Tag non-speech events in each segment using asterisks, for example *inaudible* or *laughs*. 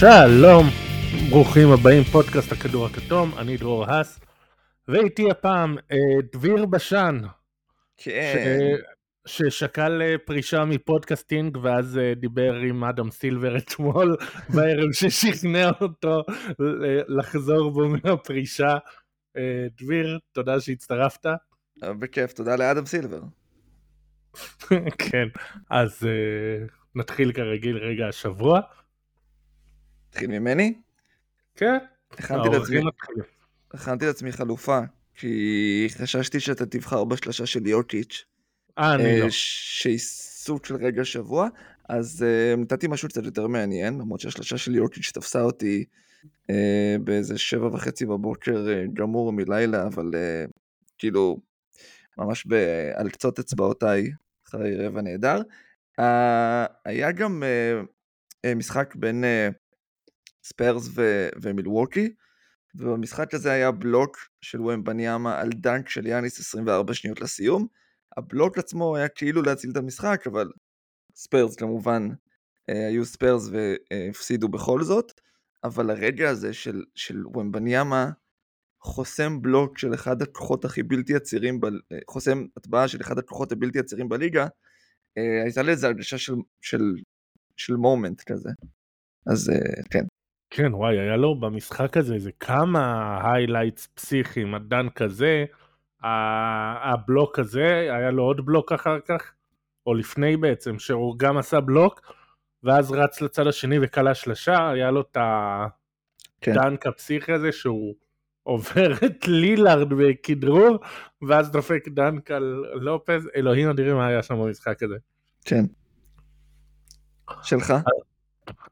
שלום, ברוכים הבאים, פודקאסט הכדור הכתום, אני דרור האס, ואיתי הפעם אה, דביר בשן, כן. ש... ששקל אה, פרישה מפודקאסטינג ואז אה, דיבר עם אדם סילבר אתמול *laughs* בערב ששכנע אותו לחזור בו מהפרישה. דביר, תודה שהצטרפת. בכיף, תודה לאדם סילבר. *laughs* כן, אז נתחיל כרגיל רגע השבוע. נתחיל ממני? כן. הכנתי לעצמי, הכנתי לעצמי חלופה, כי חששתי שאתה תבחר בשלושה של יורקיץ'. אה, אני לא. שהיא סוג של רגע שבוע, אז uh, נתתי משהו קצת יותר מעניין, למרות שהשלושה של יורקיץ' תפסה אותי uh, באיזה שבע וחצי בבוקר גמור מלילה, אבל כאילו, ממש על קצות אצבעותיי, אחרי רבע נהדר. היה גם משחק בין ספרס ו- ומילווקי, ובמשחק הזה היה בלוק של וומבניאמה על dunk של יאניס 24 שניות לסיום. הבלוק עצמו היה כאילו להציל את המשחק, אבל ספרס כמובן אה, היו ספרס והפסידו בכל זאת, אבל הרגע הזה של, של וומבניאמה חוסם בלוק של אחד הכוחות הכי בלתי עצירים, ב, אה, חוסם הטבעה של אחד הכוחות הבלתי עצירים בליגה, אה, הייתה איזו הרגשה של, של, של moment כזה. אז כן. כן, וואי, היה לו במשחק הזה איזה כמה highlights פסיכיים, ה dunk הזה, הבלוק הזה, היה לו עוד בלוק אחר כך, או לפני בעצם, שהוא גם עשה בלוק, ואז רץ לצד השני וקלע שלשה, היה לו את ה dunk כן. הפסיכי הזה שהוא עובר *laughs* את לילארד בכדרור, ואז דופק dunk על לופז, אלוהים אדירים מה היה שם במשחק הזה. כן. שלך?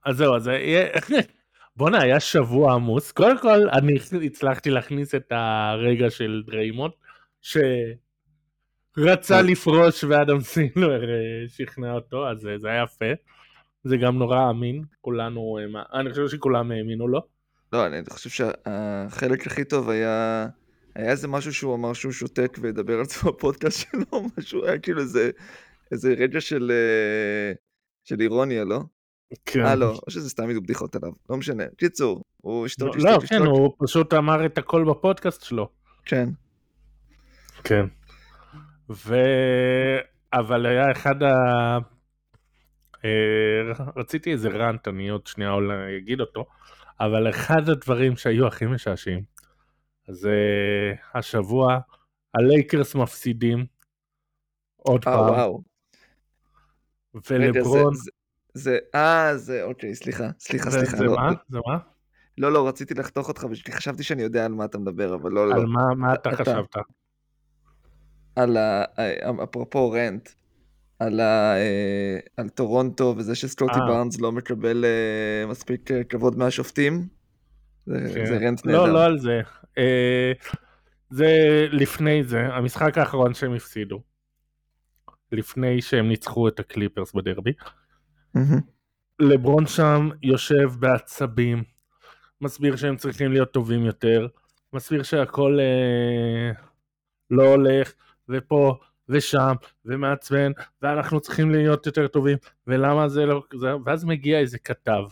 אז זהו, אז *laughs* בואנה, היה שבוע עמוס. קודם כל, אני הצלחתי להכניס את הרגע של דריימונד, שרצה לפרוש ואדם סילבר אה, שכנע אותו, אז זה היה יפה. זה גם נורא אמין, כולנו, אה, אני חושב שכולם האמינו לו. לא, אני חושב שהחלק הכי טוב היה, היה איזה משהו שהוא אמר שהוא שותק וידבר על זה בפודקאסט שלו, *laughs* משהו, היה כאילו איזה, איזה רגע של, אה, של אירוניה, לא? כן. אה לא, או שזה סתם יהיו בדיחות עליו, לא משנה. קיצור, הוא ישתוק, ישתוק, לא, כן, הוא פשוט אמר את הכל בפודקאסט שלו. כן. כן. ו... אבל היה אחד ה... אה, רציתי איזה ראנט, אני עוד שנייה אולי אגיד אותו, אבל אחד הדברים שהיו הכי משעשעים, זה השבוע הלייקרס מפסידים עוד פעם. וואו. ולברון... זה, אה, זה, אוקיי, סליחה, סליחה, סליחה. זה לא, מה? זה מה? לא, לא, רציתי לחתוך אותך, חשבתי שאני יודע על מה אתה מדבר, אבל לא, לא. על מה, מה אתה, אתה חשבת? על ה... אפרופו rant, על, ה, אה, על טורונטו וזה שסקוטי אה. בארנס לא מקבל אה, מספיק כבוד מהשופטים. זה, כן. זה rant נהדר. לא, לא על זה. זה לפני זה, המשחק האחרון שהם הפסידו. לפני שהם ניצחו את הקליפרס בדרבי. לברון שם יושב בעצבים, מסביר שהם צריכים להיות טובים יותר, מסביר שהכל אה, לא הולך, ופה ושם, ומעצבן, ואנחנו צריכים להיות יותר טובים, ולמה זה לא... זה... ואז מגיע איזה כתב,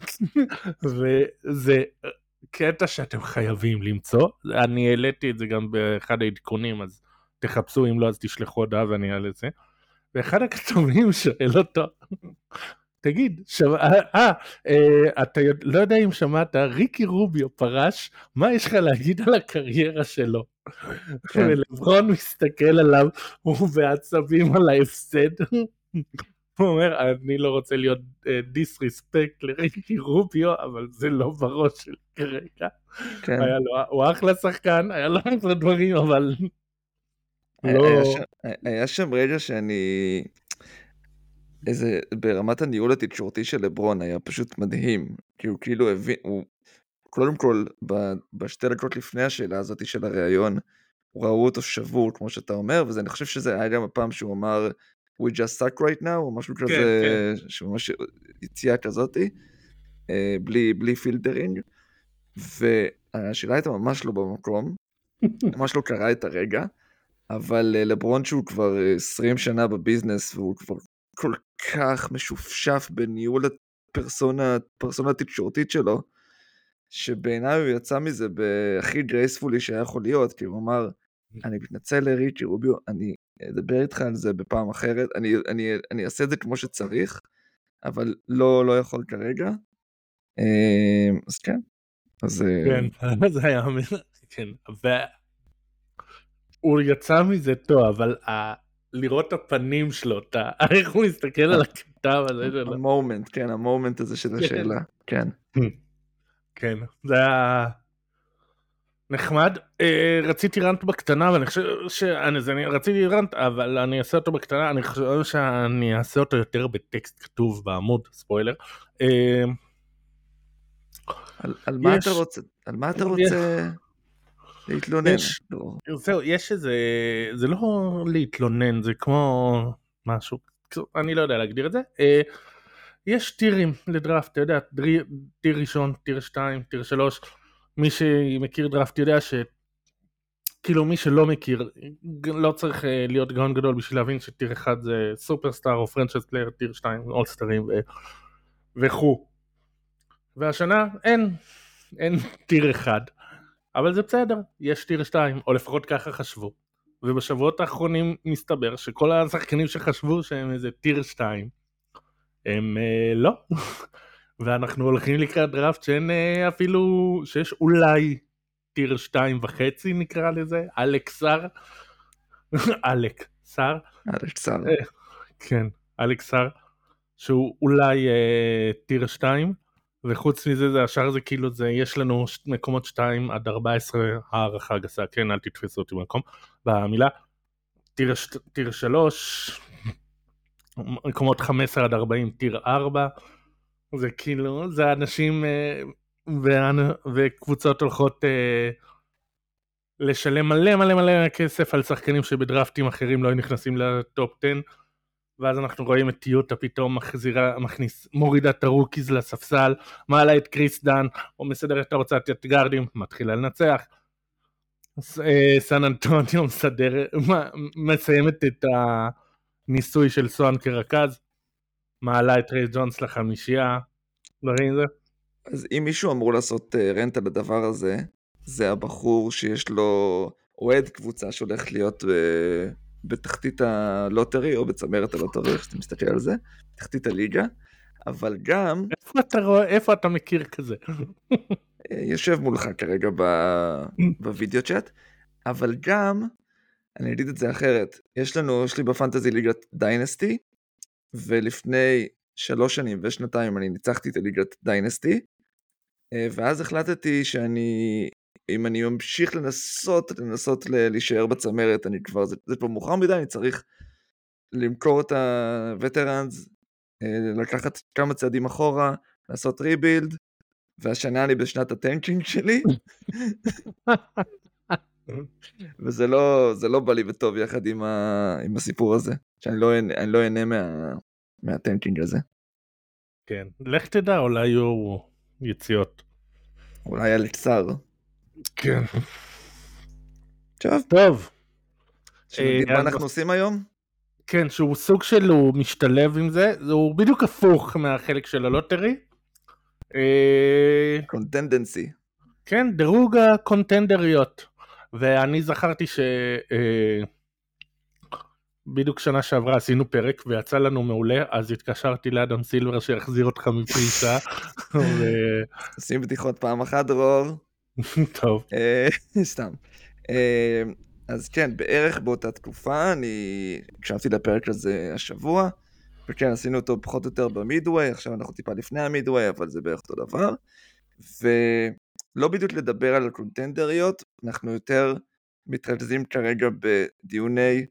*laughs* וזה קטע שאתם חייבים למצוא, אני העליתי את זה גם באחד העדכונים, אז תחפשו, אם לא אז תשלחו הודעה ואני אעלה את זה. ואחד הכתובים שואל אותו, תגיד, שמע, אה, אה, אה, אתה לא יודע אם שמעת, ריקי רוביו פרש, מה יש לך להגיד על הקריירה שלו? כן. ולברון מסתכל עליו, הוא בעצבים על ההפסד. הוא אומר, אני לא רוצה להיות דיסריספקט לריקי רוביו, אבל זה לא בראש שלי כרגע. כן. היה לו, הוא אחלה שחקן, היה לו אחלה דברים, אבל... לא... היה שם רגע שאני... איזה, ברמת הניהול התקשורתי של לברון היה פשוט מדהים. כי הוא כאילו הבין, הוא, קודם כל, בשתי דקות לפני השאלה הזאת של הראיון, ראו אותו שבור, כמו שאתה אומר, ואני חושב שזה היה גם הפעם שהוא אמר, We just suck right now, או משהו כן, כזה, כן. שממש יציאה כזאתי, אה, בלי, בלי פילטרינג, והשאלה הייתה ממש לא במקום, ממש לא קרה את הרגע, אבל אה, לברון שהוא כבר 20 שנה בביזנס, והוא כבר כל כך משופשף בניהול הפרסונה, פרסונה תקשורתית שלו, שבעיניי הוא יצא מזה בהכי גרייספולי שהיה יכול להיות, כי הוא אמר, אני מתנצל לריצ'י רוביו, אני אדבר איתך על זה בפעם אחרת, אני, אני, אני אעשה את זה כמו שצריך, אבל לא, לא יכול כרגע. אמ, אז כן. אז... אה, כן, *laughs* זה היה... כן, והוא יצא מזה טוב, אבל ה... לראות את הפנים שלו, את ה... *laughs* איך הוא מסתכל על הכתב הזה שלו. המומנט, כן, המומנט הזה של כן. השאלה, כן. כן, זה היה נחמד. אה, רציתי rant בקטנה, ואני חושב שאני אז אני רציתי rant, אבל אני אעשה אותו בקטנה, אני חושב שאני אעשה אותו יותר בטקסט כתוב בעמוד, ספוילר. אה, על, על מה אתה רוצה, על מה אתה רוצה להתלונן? יש- לא. זהו, יש איזה, זה לא להתלונן, זה כמו משהו, אני לא יודע להגדיר את זה. אה, יש tier ים לדראפט, אתה יודע, tier ראשון, tier שתיים, tier שלוש, מי שמכיר דראפט יודע ש... כאילו מי שלא מכיר, לא צריך אה, להיות גאון גדול בשביל להבין ש tier אחד זה סופרסטאר או franchise player, tier שתיים אולסטרים ו... וכו'. והשנה אין, אין tier אחד. אבל זה בסדר, יש tier 2, או לפחות ככה חשבו. ובשבועות האחרונים מסתבר שכל השחקנים שחשבו שהם איזה tier 2, הם אה, לא. *laughs* ואנחנו הולכים לקראת דראפט שאין אה, אפילו, שיש אולי tier 2 וחצי נקרא לזה, אלכס סאר. אלכס סאר, סער. אה, כן, אלק סאר, שהוא אולי אה, טיר 2, וחוץ מזה זה השאר זה כאילו זה יש לנו מקומות 2 עד 14 הערכה גסה כן אל תתפסו אותי במקום. במילה טיר, טיר 3 מקומות 15 עד 40 טיר 4 זה כאילו זה אנשים אה, וקבוצות הולכות אה, לשלם מלא מלא מלא כסף על שחקנים שבדרפטים אחרים לא היו נכנסים לטופ 10 ואז אנחנו רואים את יוטה פתאום מחזירה, מכניס, מורידה את ה rookies לספסל, מעלה את קריס דן, או מסדרת את ההוצאת גארדים, מתחילה לנצח. אה, סן אנטוניו *laughs* מסדר, מסיימת את הניסוי של סוחאן כרכז, מעלה את טרי ג'ונס לחמישייה, דברים זה. אז אם מישהו אמור לעשות אה, rant על הדבר הזה, זה הבחור שיש לו אוהד קבוצה שהולך להיות ב- בתחתית ה lottery, או בצמרת ה lottery, איך שאתה מסתכל על זה, תחתית הליגה, אבל גם איפה אתה רואה, איפה אתה מכיר כזה? אה, יושב מולך כרגע ב- ב video chat, אבל גם, אני אגיד את זה אחרת, יש לנו, יש לי ב fantasy ליגת dynasty, ולפני שלוש שנים ושנתיים אני ניצחתי את הליגת dynasty, אה, ואז החלטתי שאני, אם אני ממשיך לנסות, לנסות להישאר בצמרת, אני כבר, זה, זה כבר מאוחר מדי, אני צריך למכור את ה veterans, אה, לקחת כמה צעדים אחורה, לעשות rebuild, והשנה אני בשנת ה tanking שלי, *laughs* וזה לא, זה לא בא לי בטוב יחד עם, ה, עם הסיפור הזה, שאני לא, אני לא אהנה מה, מה tanking הזה. כן, לך תדע, אולי יהיו יציאות. אולי אלכס סאר. כן. טוב, טוב, שנגיד אה, מה אנחנו עושים היום? כן, שהוא סוג של הוא משתלב עם זה, הוא בדיוק הפוך מהחלק של ה lottery. אה, contendency. כן, דירוג הקונטנדריות. ואני זכרתי ש... אה, בדיוק שנה שעברה עשינו פרק ויצא לנו מעולה, אז התקשרתי לאדם סילבר שיחזיר אותך מפרישה. *laughs* ו- עושים בדיחות פעם אחת, דרור. *laughs* טוב, אה, *laughs* סתם. אה, אז כן, בערך באותה תקופה, אני הקשבתי לפרק הזה השבוע, וכן, עשינו אותו פחות או יותר במידווי, עכשיו אנחנו טיפה לפני המידווי, אבל זה בערך אותו דבר. ולא בדיוק לדבר על הקונטנדריות, אנחנו יותר מתרכזים כרגע בדיוני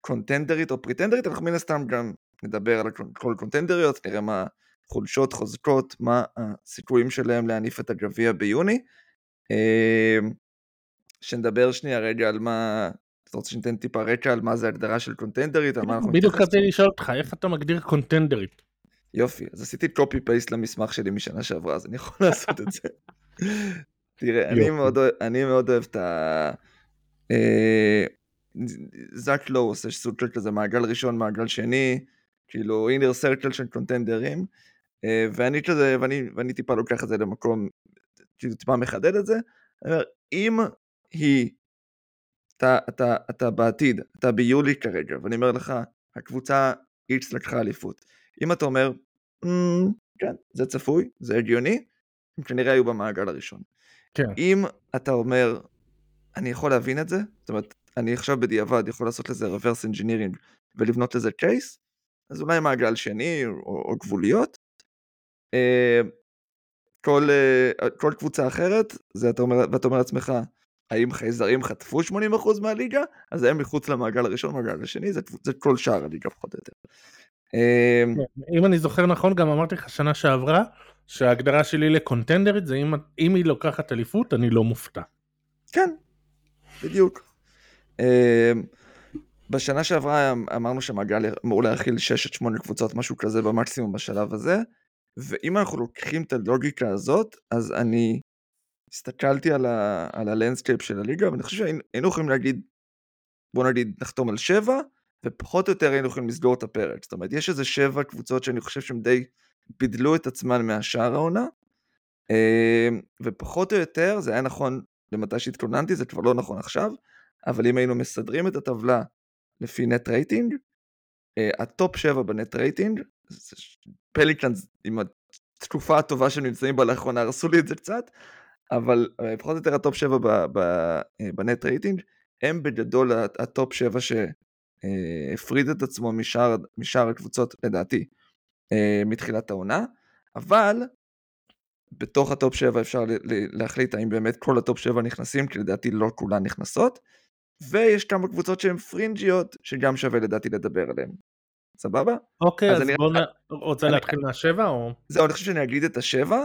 קונטנדרית או פריטנדרית, אנחנו מן הסתם גם נדבר על כל קונטנדריות, נראה מה חולשות, חוזקות, מה הסיכויים שלהם להניף את הגביע ביוני. אה, שנדבר שנייה רגע על מה, אתה רוצה שניתן טיפה רקע על מה זה הגדרה של קונטנדרית, בדיוק? רציתי לשאול אותך, איך אתה מגדיר קונטנדרית? יופי, אז עשיתי קופי פייסט למסמך שלי משנה שעברה, אז אני יכול *laughs* לעשות את זה. *laughs* תראה, אני. מאוד, אני מאוד אוהב את ה... אה, זאק לואו עושה סוג של כזה מעגל ראשון, מעגל שני, כאילו אינר סרקל של קונטנדרים, אה, ואני כזה, ואני, ואני טיפה לוקח את זה למקום, טיפה מחדד את זה, אני אומר, אם היא, אתה, אתה, אתה בעתיד, אתה ביולי כרגע, ואני אומר לך, הקבוצה X לקחה אליפות. אם אתה אומר, mm, כן, זה צפוי, זה הגיוני, הם כנראה היו במעגל הראשון. כן. אם אתה אומר, אני יכול להבין את זה, זאת אומרת, אני עכשיו בדיעבד יכול לעשות לזה reverse engineering ולבנות לזה קייס, אז אולי מעגל שני או, או גבוליות. כל, אה, כל קבוצה אחרת, זה אתה אומר, ואתה אומר לעצמך, האם חייזרים חטפו 80% מהליגה? אז הם מחוץ למעגל הראשון, מעגל השני, זה, זה כל שאר הליגה פחות או יותר. אה, אם אני זוכר נכון, גם אמרתי לך שנה שעברה, שההגדרה שלי לקונטנדרית זה אם, אם היא לוקחת אליפות, אני לא מופתע. כן, בדיוק. אמ, בשנה שעברה אמרנו שהמעגל אמור להכיל 6 עד 8 קבוצות, משהו כזה במקסימום בשלב הזה, ואם אנחנו לוקחים את הלוגיקה הזאת, אז אני הסתכלתי על, ה, על ה landscape של הליגה, ואני חושב שהיינו יכולים להגיד, בוא נגיד נחתום על 7, ופחות או יותר היינו יכולים לסגור את הפרק. זאת אומרת, יש איזה 7 קבוצות שאני חושב שהן די בידלו את עצמן מהשאר העונה, אמ, ופחות או יותר זה היה נכון למתי שהתכוננתי, זה כבר לא נכון עכשיו, אבל אם היינו מסדרים את הטבלה לפי net rating, אה, הטופ 7 ב net rating, פליקאנס עם התקופה הטובה שהם נמצאים בה לאחרונה הרסו לי את זה קצת, אבל אה, פחות או יותר הטופ 7 אה, ב net rating, הם בגדול הטופ 7 שהפריד את עצמו משאר, משאר הקבוצות לדעתי מתחילת העונה, אבל בתוך הטופ 7 אפשר להחליט האם באמת כל הטופ 7 נכנסים, כי לדעתי לא כולן נכנסות, ויש כמה קבוצות שהן פרינג'יות, שגם שווה לדעתי לדבר עליהן. סבבה? אוקיי, אז, אז. בוא נ... רוצה אני... להתחיל מהשבע או... זהו, אני חושב שאני אגיד את השבע,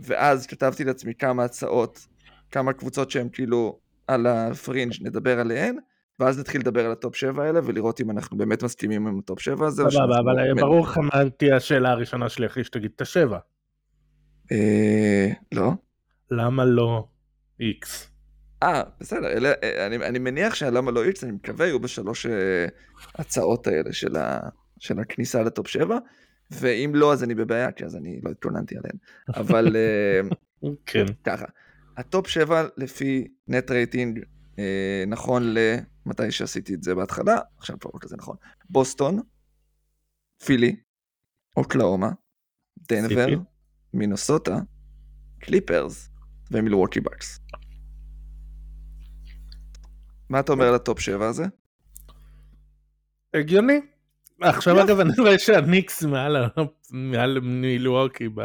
ואז כתבתי לעצמי כמה הצעות, כמה קבוצות שהן כאילו על הפרינג' נדבר עליהן, ואז נתחיל לדבר על הטופ 7 האלה ולראות אם אנחנו באמת מסכימים עם הטופ 7 הזה. סבבה, אבל ברור לך מה תהיה השאלה הראשונה שלי אחרי שתגיד את השבע. אה... לא. למה לא איקס? אה, בסדר, אלה, אה, אני, אני מניח שהלמה לא איקס, אני מקווה, יהיו בשלוש אה, הצעות האלה של, ה, של הכניסה לטופ 7, ואם לא, אז אני בבעיה, כי אז אני לא התכוננתי עליהן. אבל אה, כן. ככה, הטופ 7 לפי net rating, אה, נכון למתי שעשיתי את זה בהתחלה, עכשיו כבר לא כזה נכון, בוסטון, פילי, אוקלהומה, דנבר, מינסוטה, קליפרס ומילווקי בקס. מה אתה אומר על ה top 7 הזה? הגיוני. עכשיו אגב אני רואה שהניקס מעל מילווקי ב...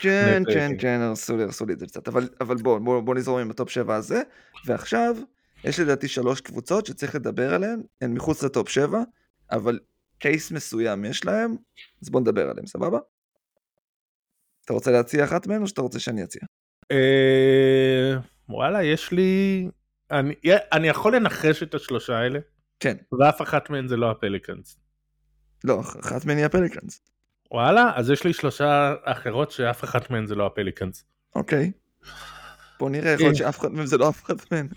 כן כן כן הרסו לי הרסו לי את זה קצת אבל אבל בוא בוא נזרום עם ה top 7 הזה ועכשיו יש לדעתי שלוש קבוצות שצריך לדבר עליהן הן מחוץ ל top 7 אבל case מסוים יש להם אז בוא נדבר עליהם סבבה? אתה רוצה להציע אחת מהן או שאתה רוצה שאני אציע? אה, וואלה יש לי אני, אני יכול לנחש את השלושה האלה? כן. ואף אחת מהן זה לא הפליקאנס. לא, אחת מהן היא הפליקאנס. וואלה, אז יש לי שלושה אחרות שאף אחת מהן זה לא הפליקאנס. אוקיי. בוא נראה, יכול להיות שאף אחת מהן זה לא אף אחת מהן.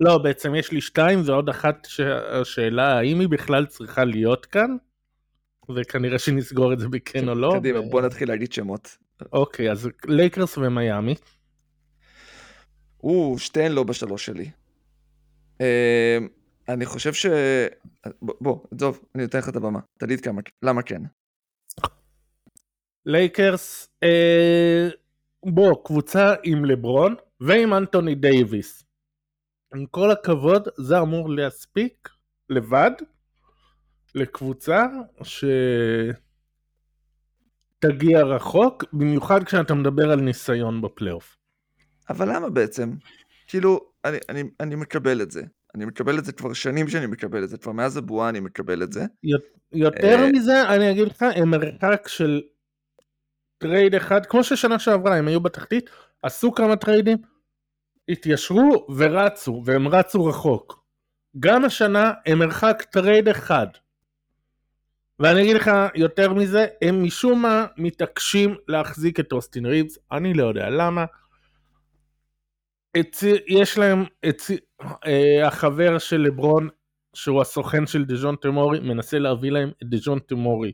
לא, בעצם יש לי שתיים ועוד אחת השאלה האם היא בכלל צריכה להיות כאן, וכנראה שנסגור את זה בכן או לא. קדימה, בוא נתחיל להגיד שמות. אוקיי, אז לייקרס ומיאמי. הוא שתיהן לא בשלוש שלי. אה, אני חושב ש... בוא, עזוב, אני אתן לך את הבמה. תגיד כמה, למה כן? לייקרס, אה, בוא, קבוצה עם לברון ועם אנטוני דייוויס. עם כל הכבוד, זה אמור להספיק לבד לקבוצה שתגיע רחוק, במיוחד כשאתה מדבר על ניסיון בפלייאוף. אבל למה בעצם? כאילו, אני, אני, אני מקבל את זה. אני מקבל את זה כבר שנים שאני מקבל את זה, כבר מאז הבועה אני מקבל את זה. יותר אה, מזה, אני אגיד לך, הם מרחק של טרייד אחד, כמו ששנה שעברה הם היו בתחתית, עשו כמה טריידים, התיישרו ורצו, והם רצו רחוק. גם השנה הם מרחק טרייד אחד. ואני אגיד לך יותר מזה, הם משום מה מתעקשים להחזיק את אוסטין ריבס, אני לא יודע למה. יש להם, אה, החבר של לברון, שהוא הסוכן של דז'ונטה מארי, מנסה להביא להם את דז'ונטה מארי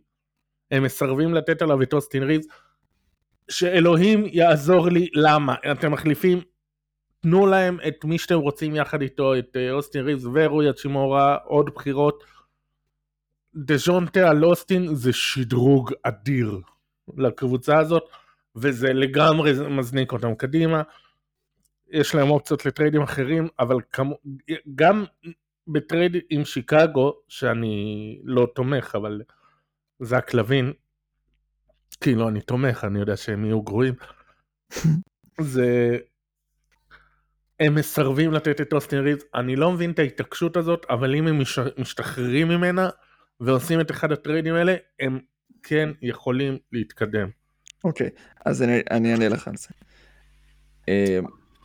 הם מסרבים לתת עליו את אוסטין ריבס, שאלוהים יעזור לי, למה? אתם מחליפים, תנו להם את מי שאתם רוצים יחד איתו, את אה, אוסטין ריבס ורוי האצ'ימורה, עוד בחירות. דז'ונטה על אוסטין זה שדרוג אדיר לקבוצה הזאת, וזה לגמרי מזניק אותם קדימה. יש להם אופציות לטריידים אחרים, אבל כמו, גם בטרייד עם שיקגו, שאני לא תומך, אבל זאק לאבין, כאילו אני תומך, אני יודע שהם יהיו גרועים, *laughs* זה... הם מסרבים לתת את אוסטין ריבס, אני לא מבין את ההתעקשות הזאת, אבל אם הם מש... משתחררים ממנה ועושים את אחד הטריידים האלה, הם כן יכולים להתקדם. אוקיי, okay, אז אני, אני אענה לך על זה.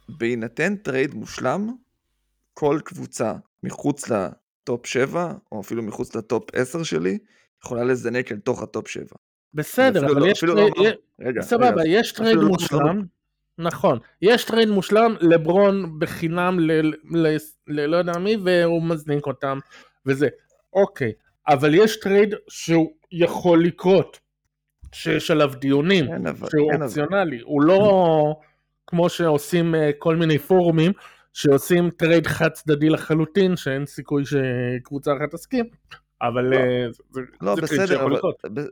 בהינתן טרייד מושלם, כל קבוצה מחוץ ל top 7, או אפילו מחוץ ל top 10 שלי, יכולה לזנק אל תוך ה top 7. בסדר, אבל לא, יש טרייד, לא רגע, סבבה, רגע, יש טרייד לא מושלם, נכון, יש טרייד מושלם, לברון בחינם ללא יודע מי, והוא מזניק אותם, וזה, אוקיי, אבל יש טרייד שהוא יכול לקרות, שיש עליו דיונים, שהוא אופציונלי, הוא לא כמו שעושים אה, כל מיני פורומים, שעושים טרייד חד צדדי לחלוטין, שאין סיכוי שקבוצה אחת תסכים, אבל לא, אה, זה, לא, זה בסדר, אבל,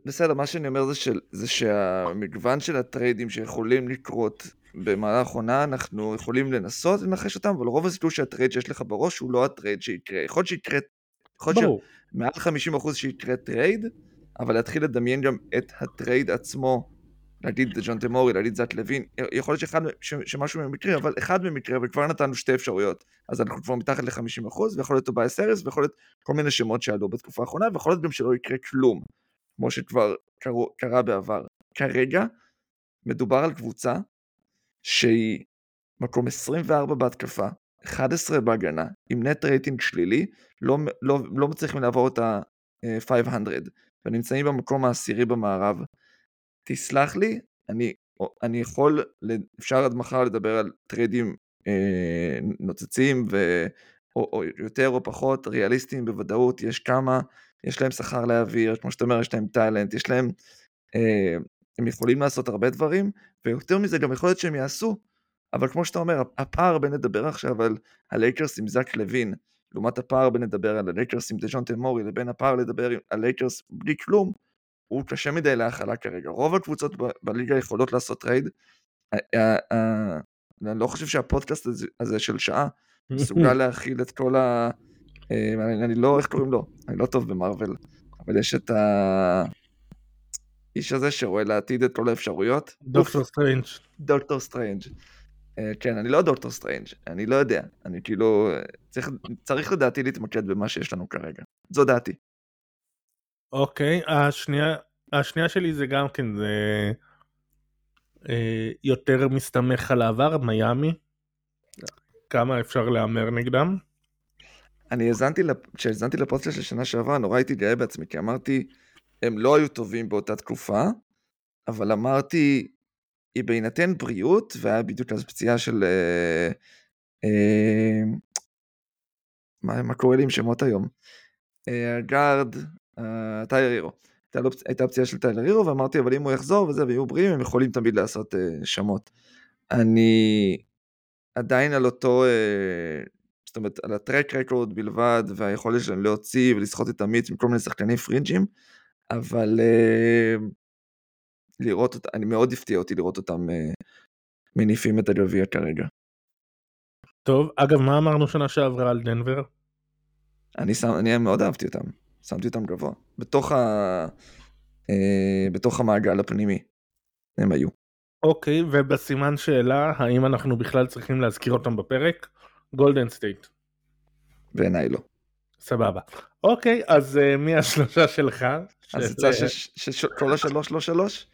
בסדר, מה שאני אומר זה, של, זה שהמגוון של הטריידים שיכולים לקרות במהלך עונה, אנחנו יכולים לנסות לנחש אותם, אבל רוב הסיכוי שהטרייד שיש לך בראש הוא לא הטרייד שיקרה. יכול להיות שיקרה, יכול להיות שמעל 50% שיקרה טרייד, אבל להתחיל לדמיין גם את הטרייד עצמו להגיד דז'ונטה מארי, להגיד זאק לאבין, יכול להיות שאחד, ש, שמשהו במקרה, אבל אחד במקרה, וכבר נתנו שתי אפשרויות, אז אנחנו כבר מתחת ל-50%, ויכול להיות טוביאס האריס, ויכול להיות כל מיני שמות שעלו בתקופה האחרונה, ויכול להיות גם שלא יקרה כלום, כמו שכבר קרו, קרה בעבר. כרגע, מדובר על קבוצה שהיא מקום 24 בהתקפה, 11 בהגנה, עם net rating שלילי, לא, לא, לא מצליחים לעבור את ה-500, ונמצאים במקום העשירי במערב. תסלח לי, אני, אני יכול, אפשר עד מחר לדבר על טריידים אה, נוצצים, ו, או, או יותר או פחות ריאליסטיים בוודאות, יש כמה, יש להם שכר להעביר, כמו שאתה אומר, יש להם talent, יש להם, אה, הם יכולים לעשות הרבה דברים, ויותר מזה גם יכול להיות שהם יעשו, אבל כמו שאתה אומר, הפער בין לדבר עכשיו על הלייקרס עם זאק לאבין, לעומת הפער בין לדבר על הלייקרס עם דז'ונטה מארי, לבין הפער לדבר על לייקרס בלי כלום, הוא קשה מדי להכלה כרגע. רוב הקבוצות בליגה יכולות לעשות טרייד. אני לא חושב שהפודקאסט הזה של שעה מסוגל *laughs* להכיל את כל ה... אה, אני לא, איך קוראים לו? אני לא טוב במארוול, אבל יש את האיש הזה שרואה לעתיד את כל האפשרויות. דוקטור סטרנג'. דוקטור סטרנג'. אה, כן, אני לא דוקטור סטרנג', אני לא יודע. אני כאילו, צריך, צריך לדעתי להתמקד במה שיש לנו כרגע. זו דעתי. אוקיי, השנייה, השנייה שלי זה גם כן, זה אה, יותר מסתמך על העבר, מיאמי. כמה אפשר להמר נגדם? אני האזנתי, כשהאזנתי לפוסט של שנה שעברה, נורא הייתי גאה בעצמי, כי אמרתי, הם לא היו טובים באותה תקופה, אבל אמרתי, היא בהינתן בריאות, והיה בדיוק אז פציעה של... אה, אה, מה, קורה לי עם שמות היום? אה, גארד, טיילר הירו. הייתה פציעה של טיילר הירו ואמרתי אבל אם הוא יחזור וזה ויהיו בריאים הם יכולים תמיד לעשות אה, שמות. אני עדיין על אותו, אה, זאת אומרת על ה track record בלבד והיכולת שלהם להוציא ולסחוט את המיץ מכל מיני שחקני פרינג'ים אבל אה, לראות אותם, אני מאוד הפתיע אותי לראות אותם אה, מניפים את הגביע כרגע. טוב, אגב מה אמרנו שנה שעברה על דנבר? אני, שם, אני מאוד אהבתי אותם. שמתי אותם גבוה. בתוך, ה... אה, בתוך המעגל הפנימי הם היו. אוקיי, ובסימן שאלה, האם אנחנו בכלל צריכים להזכיר אותם בפרק? גולדן סטייט. בעיניי לא. סבבה. אוקיי, אז uh, מי השלושה שלך? אז יצא שכל השלוש לא שלוש?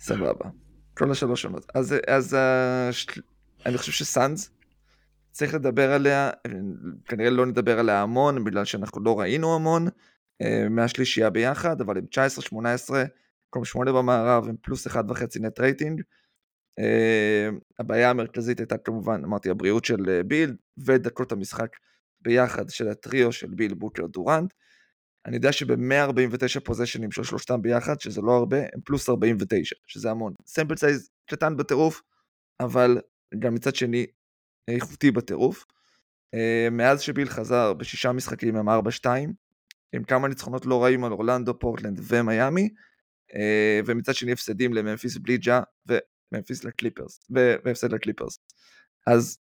סבבה. כל השלוש שונות. אז, אז uh, אני חושב שסאנז צריך לדבר עליה, כנראה לא נדבר עליה המון, בגלל שאנחנו לא ראינו המון, אה, מהשלישייה ביחד, אבל עם 19-18, מקום 8 במערב, עם פלוס 1.5 נט רייטינג. אה, הבעיה המרכזית הייתה כמובן, אמרתי, הבריאות של אה, ביל, ודקות המשחק ביחד של הטריו של ביל בוקר דורנט. אני יודע שב-149 פוזשנים של שלושתם ביחד, שזה לא הרבה, הם פלוס 49, שזה המון. sample size קטן בטירוף, אבל גם מצד שני איכותי בטירוף. מאז שביל חזר בשישה משחקים הם 4-2, עם כמה ניצחונות לא רעים על אורלנדו, פורטלנד ומיאמי, אה, ומצד שני הפסדים לממפיס בלי ג'ה וממפיס לקליפרס, והפסד לקליפרס. אז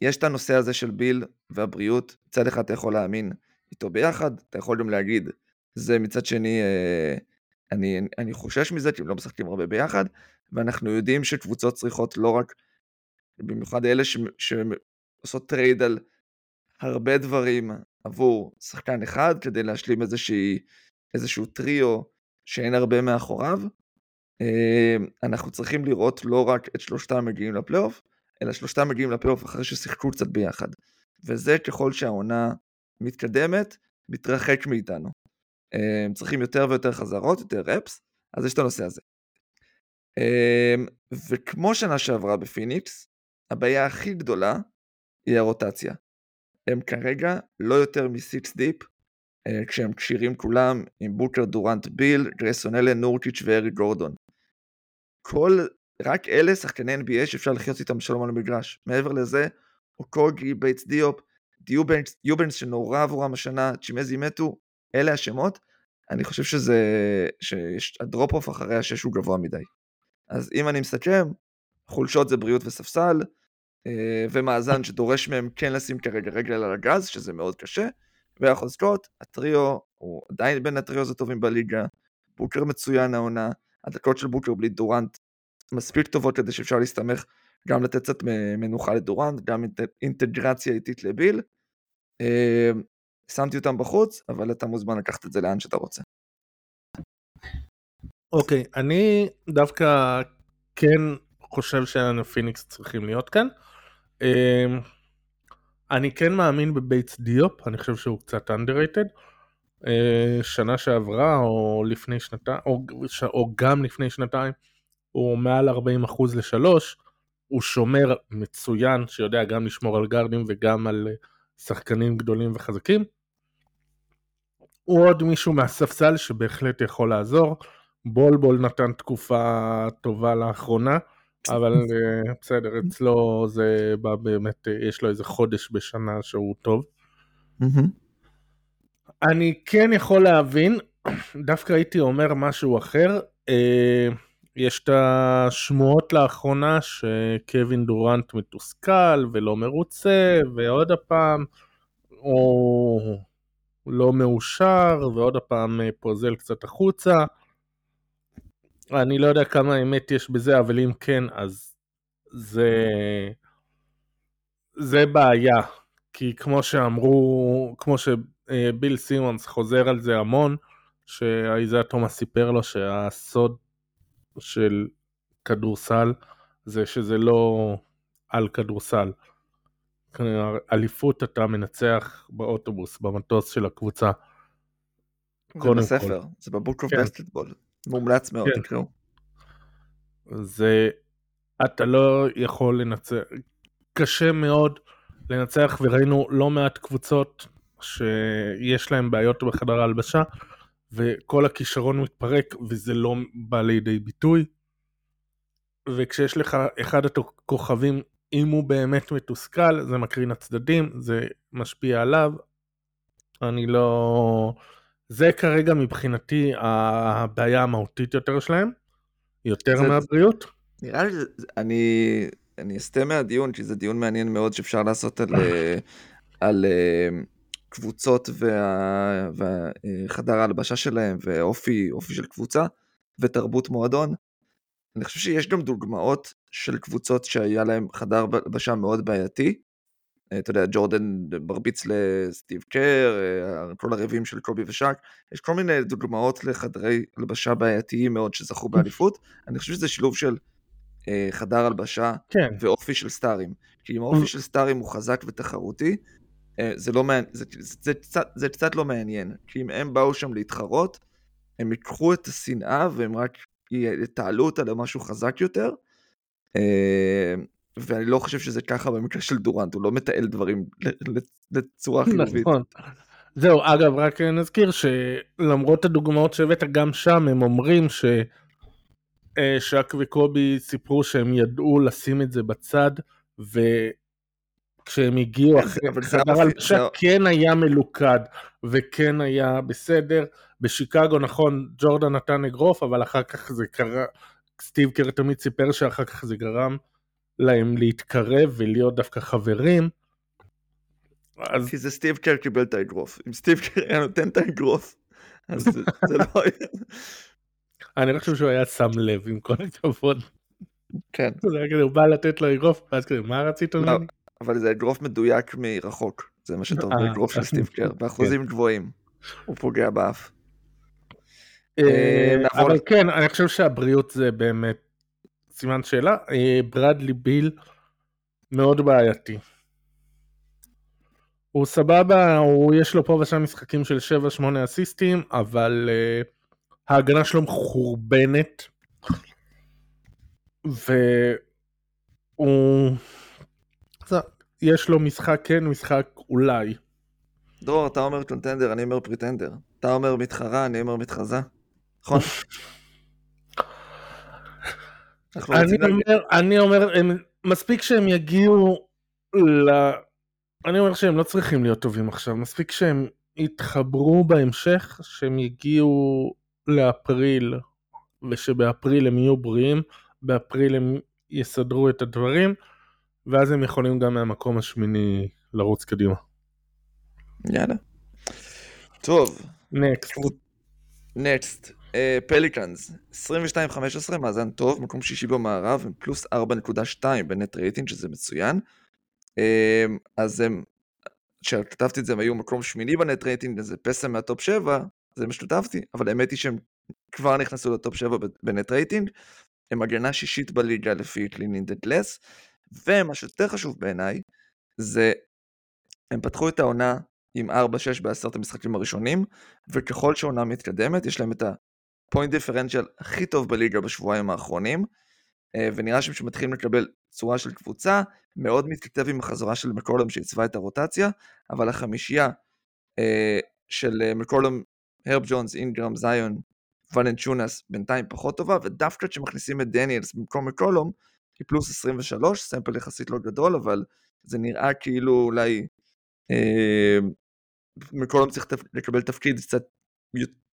יש את הנושא הזה של ביל והבריאות, מצד אחד אתה יכול להאמין איתו ביחד, אתה יכול גם להגיד, זה מצד שני, אה, אני, אני חושש מזה כי הם לא משחקים הרבה ביחד, ואנחנו יודעים שקבוצות צריכות לא רק, במיוחד אלה ש, שעושות trade על הרבה דברים עבור שחקן אחד כדי להשלים איזושהי, איזשהו טריו שאין הרבה מאחוריו. אה, אנחנו צריכים לראות לא רק את שלושתם מגיעים לפלייאוף, אלא שלושתם מגיעים לפלייאוף אחרי ששיחקו קצת ביחד. וזה ככל שהעונה מתקדמת, מתרחק מאיתנו. הם צריכים יותר ויותר חזרות, יותר רפס, אז יש את הנושא הזה. אה, וכמו שנה שעברה בפיניקס, הבעיה הכי גדולה היא הרוטציה. הם כרגע לא יותר מ-6 deep, אה, כשהם כשירים כולם עם בוקר דורנט ביל, גרייסון אלן, נורקיץ' ואריק גורדון. כל, רק אלה שחקני NBA שאפשר לחיות איתם בשלום על המגרש. מעבר לזה, אוקוגי, בייטס דיופ, יובנקס, יובנקס שנורא עבורם השנה, צ'ימזי מטו, אלה השמות. אני חושב שזה, שה drop off אחרי השש הוא גבוה מדי. אז אם אני מסכם, חולשות זה בריאות וספסל, ומאזן שדורש מהם כן לשים כרגע רגל על הגז, שזה מאוד קשה, והחוזקות, הטריו הוא עדיין בין הטריו הטובים בליגה, בוקר מצוין העונה, הדקות של בוקר בלי דורנט מספיק טובות כדי שאפשר להסתמך גם לתת קצת מנוחה לדורנט, גם אינטגרציה איטית לביל. אה, שמתי אותם בחוץ, אבל אתה מוזמן לקחת את זה לאן שאתה רוצה. אוקיי, okay, אני דווקא כן חושב שהפיניקס צריכים להיות כאן. אמ, אני כן מאמין בבייטס דיופ, אני חושב שהוא קצת underrated. אה, שנה שעברה או לפני שנתיים, או, או גם לפני שנתיים, הוא מעל 40% לשלוש, הוא שומר מצוין שיודע גם לשמור על גארדים וגם על אה, שחקנים גדולים וחזקים. הוא עוד מישהו מהספסל שבהחלט יכול לעזור. בולבול נתן תקופה טובה לאחרונה. אבל אה, בסדר, אצלו זה בא באמת, אה, יש לו איזה חודש בשנה שהוא טוב. אני כן יכול להבין, *clears throat* דווקא הייתי אומר משהו אחר. אה, יש את השמועות לאחרונה שקווין דורנט מתוסכל ולא מרוצה, ועוד הפעם הוא לא מאושר, ועוד הפעם פוזל קצת החוצה. אני לא יודע כמה אמת יש בזה, אבל אם כן, אז זה... זה בעיה. כי כמו שאמרו, כמו שביל סימונס חוזר על זה המון, שאיזיה תומאס סיפר לו שהסוד של כדורסל זה שזה לא על כדורסל. אליפות אתה מנצח באוטובוס, במטוס של הקבוצה. זה בספר, זה בבוק אוף בסטטבול. מומלץ מאוד, כן. תקראו. זה, אתה לא יכול לנצח, קשה מאוד לנצח, וראינו לא מעט קבוצות שיש להם בעיות בחדר ההלבשה, וכל הכישרון מתפרק, וזה לא בא לידי ביטוי. וכשיש לך אחד הכוכבים, אם הוא באמת מתוסכל, זה מקרין הצדדים, זה משפיע עליו. אני לא... זה כרגע מבחינתי הבעיה המהותית יותר שלהם, יותר זה, מהבריאות. נראה לי, אני, אני אסטה מהדיון, כי זה דיון מעניין מאוד שאפשר לעשות על, אה, על אה, קבוצות וה, וחדר ההלבשה שלהם, ואופי של קבוצה, ותרבות מועדון. אני חושב שיש גם דוגמאות של קבוצות שהיה להם חדר הלבשה מאוד בעייתי, אה, אתה יודע, ג'ורדן מרביץ לסטיב קר, אה, כל הרבים של קובי ושאק, יש כל מיני דוגמאות לחדרי הלבשה בעייתיים מאוד שזכו *laughs* באליפות, אני חושב שזה שילוב של אה, חדר הלבשה כן. ואופי של סטארים, כי אם האופי של סטארים הוא חזק ותחרותי, זה, לא מעניין, זה, זה, זה, קצת, זה קצת לא מעניין, כי אם הם באו שם להתחרות, הם ייקחו את השנאה והם רק יתעלו אותה למשהו חזק יותר, ואני לא חושב שזה ככה במקרה של דורנט, הוא לא מתעל דברים לצורה חיובית. נכון. זהו, אגב, רק נזכיר שלמרות הדוגמאות שהבאת, גם שם הם אומרים ש... אה, שק וקובי סיפרו שהם ידעו לשים את זה בצד, וכשהם הגיעו אחרי חדר הלבשה כן היה מלוכד, וכן היה בסדר. בשיקגו, נכון, ג'ורדן נתן אגרוף, אבל אחר כך זה קרה, סטיב קר תמיד סיפר שאחר כך זה גרם להם להתקרב ולהיות דווקא חברים. אז... כי זה סטיב קר קיבל את האגרוף. אם סטיב קר היה נותן את האגרוף, אז זה, זה לא היה... אני לא חושב שהוא היה שם לב, עם כל הכבוד. כן. זה היה כזה, הוא בא לתת לו אגרוף, ואז כזה, מה רצית לא, ממני? אבל זה אגרוף מדויק מרחוק. זה מה שאתה אומר, אגרוף של סטיב קר, באחוזים גבוהים. הוא פוגע באף. אה, אבל כן, אני חושב שהבריאות זה באמת סימן שאלה. אה, ברדלי ביל מאוד בעייתי. הוא סבבה, הוא יש לו פה ושם משחקים של 7-8 אסיסטים, אבל uh, ההגנה שלו מחורבנת. והוא... יש לו משחק כן, משחק אולי. דרור, אתה אומר קונטנדר, אני אומר פריטנדר. אתה אומר מתחרה, אני אומר מתחזה. נכון? *laughs* אני אומר, אני אומר, מספיק שהם יגיעו ל... אני אומר שהם לא צריכים להיות טובים עכשיו, מספיק שהם יתחברו בהמשך, שהם יגיעו לאפריל, ושבאפריל הם יהיו בריאים, באפריל הם יסדרו את הדברים, ואז הם יכולים גם מהמקום השמיני לרוץ קדימה. יאללה. טוב. Next. Next. פליקאנס, 22-15, מאזן טוב, מקום שישי במערב, עם פלוס 4.2 ב net rating, שזה מצוין. אמ, אז הם, כשכתבתי את זה הם היו מקום שמיני ב net rating, זה פספס מה top 7, זה מה שכתבתי, אבל האמת היא שהם כבר נכנסו ל top 7 ב net rating, הם הגנה שישית בליגה לפי Cleaning the Glass, ומה שיותר חשוב בעיניי, זה הם פתחו את העונה עם 4-6 בעשרת המשחקים הראשונים, וככל שהעונה מתקדמת, יש להם את ה point differential הכי טוב בליגה בשבועיים האחרונים, אה, ונראה שהם שמתחילים לקבל צורה של קבוצה, מאוד מתכתב עם החזרה של מקולום שעיצבה את הרוטציה, אבל החמישייה אה, של אה, מקולום, הרב ג'ונס, אינגרם, זיון, ולנצ'ונס בינתיים פחות טובה, ודווקא כשמכניסים את דניאלס במקום מקולום, היא פלוס 23, סמפל יחסית לא גדול, אבל זה נראה כאילו אולי אה, מקולום צריך לקבל תפקיד קצת,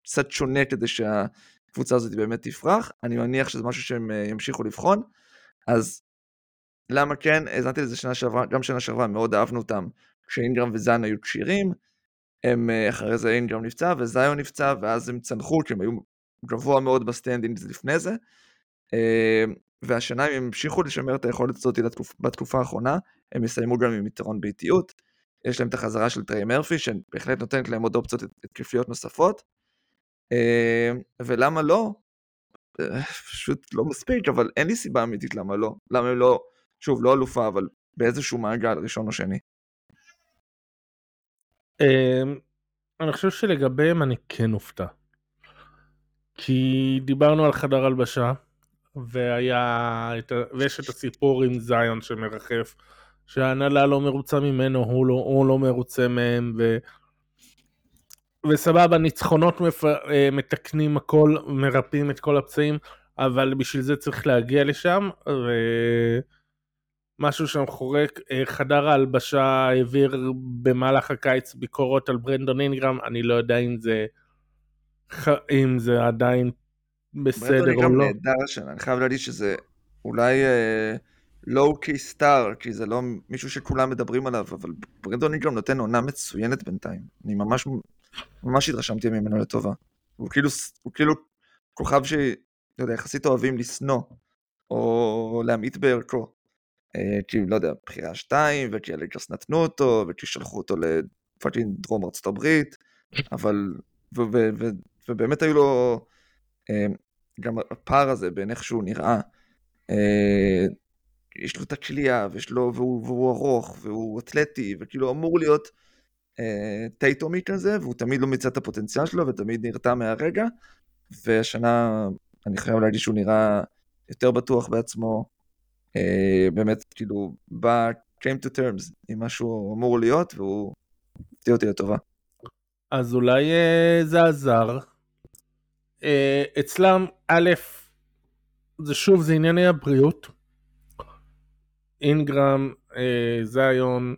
קצת שונה כדי שהקבוצה הזאת באמת תפרח, אני מניח שזה משהו שהם אה, ימשיכו לבחון, אז למה כן? האזנתי לזה שנה שעברה, גם שנה שעברה מאוד אהבנו אותם כשאינגרם וזיון היו כשירים, הם אה, אחרי זה אינגרם נפצע וזיון נפצע ואז הם צנחו כי הם היו גבוה מאוד ב standing לפני זה. אה, והשנה הם המשיכו לשמר את היכולת הזאת בתקופה האחרונה, הם יסיימו גם עם יתרון ביתיות, יש להם את החזרה של טריי מרפי שבהחלט נותנת להם עוד אופציות התקפיות נוספות ולמה לא? פשוט לא מספיק אבל אין לי סיבה אמיתית למה לא, למה הם לא שוב, לא אלופה, אבל באיזשהו מעגל, ראשון או שני. אמ, אני חושב שלגביהם אני כן אופתע. כי דיברנו על חדר הלבשה, והיה, ויש את הסיפור עם זיון שמרחף, שההנהלה לא מרוצה ממנו, הוא לא, הוא לא מרוצה מהם, ו... וסבבה, ניצחונות מפ... אה, מתקנים הכל, מרפאים את כל הפצעים, אבל בשביל זה צריך להגיע לשם, ו... משהו שם חורק, אה, חדר ההלבשה העביר במהלך הקיץ ביקורות על ברנדון אינגרם, אני לא יודע אם זה, אם זה עדיין בסדר או לא. ברנדון אינגרם נהדר השנה, אני חייב להגיד שזה אולי לואו קי סטאר, כי זה לא מישהו שכולם מדברים עליו, אבל ברנדון אינגרם נותן עונה מצוינת בינתיים. אני ממש, ממש התרשמתי ממנו לטובה. הוא כאילו, הוא כאילו כוכב ש... לא יודע, יחסית אוהבים לשנוא, או להמעיט בערכו. אה, כי לא יודע, בחירה שתיים, וכי הליגרס נתנו אותו, וכי שלחו אותו לפאקינג דרום ארצות הברית, אבל, ו, ו, ו, ובאמת היו לו אה, גם הפער הזה בין איך שהוא נראה. אה, יש לו את הכלייה, והוא, והוא ארוך, והוא אתלטי, וכאילו אמור להיות טייטומי כזה, והוא תמיד לא מיצה את הפוטנציאל שלו, ותמיד נרתע מהרגע, והשנה אני חייב להגיד שהוא נראה יותר בטוח בעצמו, אה, באמת כאילו בא came to terms עם מה שהוא אמור להיות והוא הפתיע אותי לטובה. אז אולי אה, זה עזר. אה, אצלם, א', זה שוב, זה ענייני הבריאות. אינגרם, זיון,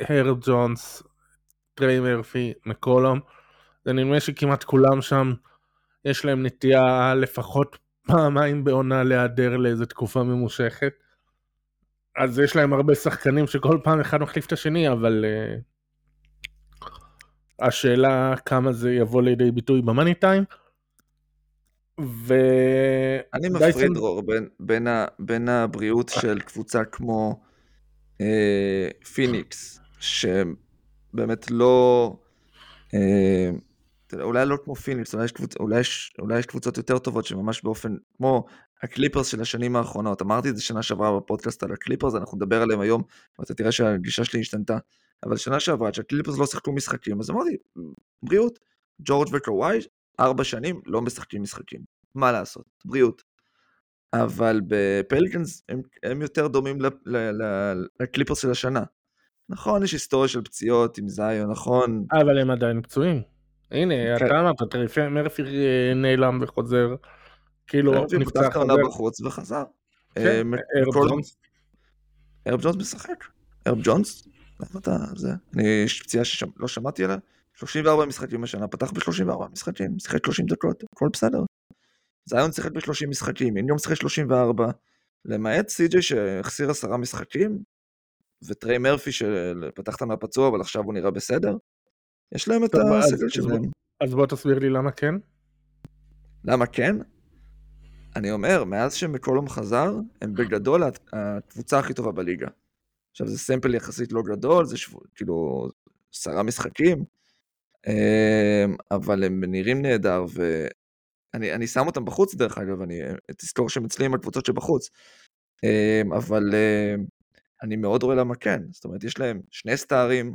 הר ג'ונס, טריי מרפי, מקולום. זה נדמה שכמעט כולם שם, יש להם נטייה לפחות פעמיים בעונה להיעדר לאיזה תקופה ממושכת. אז יש להם הרבה שחקנים שכל פעם אחד מחליף את השני, אבל uh, השאלה כמה זה יבוא לידי ביטוי במאני טיים. ו... אני מפריד, דרור, בין, בין, ה, בין הבריאות של קבוצה כמו אה, פיניקס, שבאמת לא... אה, אולי לא כמו פיניקס, אולי. אולי, אולי יש קבוצות יותר טובות שממש באופן, כמו הקליפרס של השנים האחרונות, אמרתי את זה שנה שעברה בפודקאסט על הקליפרס, אנחנו נדבר עליהם היום, ואתה תראה שהגישה שלי השתנתה, אבל שנה שעברה, כשהקליפרס לא שיחקו משחקים, אז אמרתי, בריאות, ג'ורג' וקוואי, ארבע שנים לא משחקים משחקים, מה לעשות, בריאות. אבל בפליקנס הם, הם יותר דומים לקליפרס של השנה. נכון, יש היסטוריה של פציעות עם זיון, נכון. אבל הם עדיין פצועים. הנה, כן. אתה אמרת, תראה, מרפי אה, נעלם וחוזר. כאילו, נפצע חוזר. עונה בחוץ וחזר. כן, אה, ארב ג'ונס. ארב ג'ונס משחק. ארב ג'ונס? למה אתה, זה, אני, יש פציעה שלא שמעתי עליה. 34 משחקים בשנה, פתח ב-34 משחקים, שיחק 30 דקות, הכל בסדר. זיון שיחק ב-30 משחקים, אינגרם שיחק 34, למעט סי.ג'יי שהחסיר עשרה משחקים, וטריי מרפי שפתח את מהפצוע, אבל עכשיו הוא נראה בסדר. יש להם את הסגל שלהם. אז בוא תסביר לי למה כן. למה כן? אני אומר, מאז שמקולום חזר, הם בגדול הקבוצה הכי טובה בליגה. עכשיו זה סמפל יחסית לא גדול, זה שב... כאילו עשרה משחקים, אמ, אבל הם נראים נהדר, ואני שם אותם בחוץ דרך אגב, אני תזכור שהם אצלי עם הקבוצות שבחוץ, אמ, אבל אמ, אני מאוד רואה למה כן, זאת אומרת יש להם שני סטארים,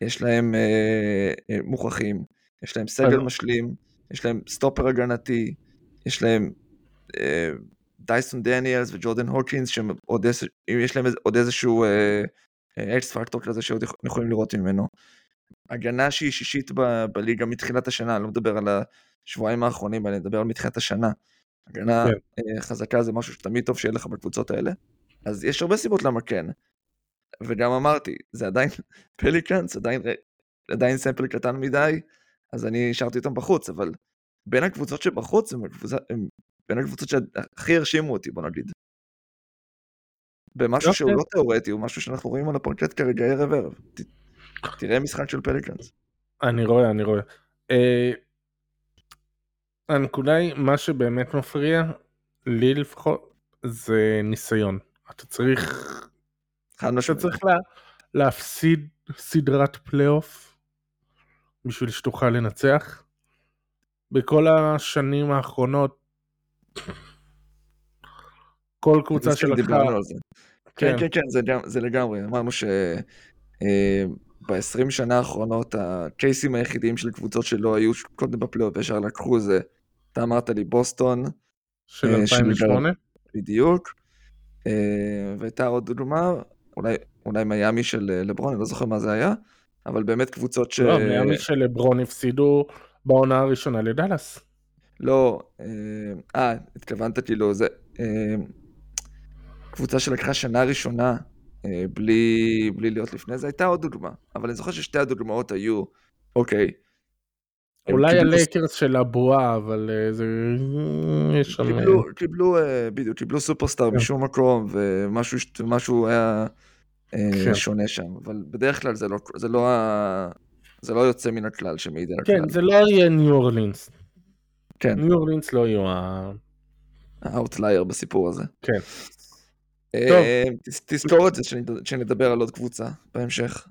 יש להם אה, אה, מוכרחים, יש להם סגל משלים, יש להם סטופר הגנתי, יש להם אה, דייסון דניאלס וג'ורדן הוקינס, שיש להם עוד איזשהו X factor כזה שעוד יכולים לראות ממנו. הגנה שהיא שישית ב- בליגה מתחילת השנה, אני לא מדבר על השבועיים האחרונים, אני מדבר על מתחילת השנה. הגנה כן. אה, חזקה זה משהו שתמיד טוב שיהיה לך בקבוצות האלה. אז יש הרבה סיבות למה כן. וגם אמרתי, זה עדיין *laughs* פליקאנס, עדיין, עדיין sample קטן מדי, אז אני השארתי אותם בחוץ, אבל בין הקבוצות שבחוץ, הם, הקבוצה, הם בין הקבוצות שהכי הרשימו אותי, בוא נגיד. במשהו. שהוא. לא תיאורטי, הוא משהו שאנחנו רואים על הפרקט כרגע ערב ערב. ת, תראה משחק של פליקאנס. אני רואה, אני רואה. Uh, הנקודה היא, מה שבאמת מפריע, לי לפחות, זה ניסיון. אתה צריך חד משמעית. אתה צריך לה, להפסיד סדרת פלייאוף בשביל שתוכל לנצח. בכל השנים האחרונות, כל קבוצה שלקחה... כן, כן, כן, כן, זה, זה לגמרי. אמרנו ש... אה, ב-20 שנה האחרונות הקייסים היחידים של קבוצות שלא היו קודם בפלייאוף ישר לקחו זה, אתה אמרת לי בוסטון. של 2008? אה, בדיוק. אה, והייתה עוד דוגמה, אולי, אולי מיאמי של אה, לברון, אני לא זוכר מה זה היה, אבל באמת קבוצות ש... לא, מיאמי של לברון הפסידו בעונה הראשונה לדאלאס. לא, אה, אה התכוונת כאילו, זה... אה, קבוצה שלקחה שנה ראשונה בלי, בלי להיות לפני זה, הייתה עוד דוגמה, אבל אני זוכר ששתי הדוגמאות היו, אוקיי. אולי הלייקרס של הבועה, אבל זה... יש שם... קיבלו, קיבלו, בדיוק, קיבלו סופרסטאר כן. משום מקום, ומשהו היה... אה, כן. שונה שם, אבל בדרך כלל זה לא, זה לא, ה... זה לא יוצא מן הכלל שמעיד על כן, הכלל. כן, זה לא יהיה ניו אורלינס. כן. ניו אורלינס לא יהיו ה... ה outlier בסיפור הזה. כן. אה, טוב. תזכור את זה כשנדבר על עוד קבוצה בהמשך.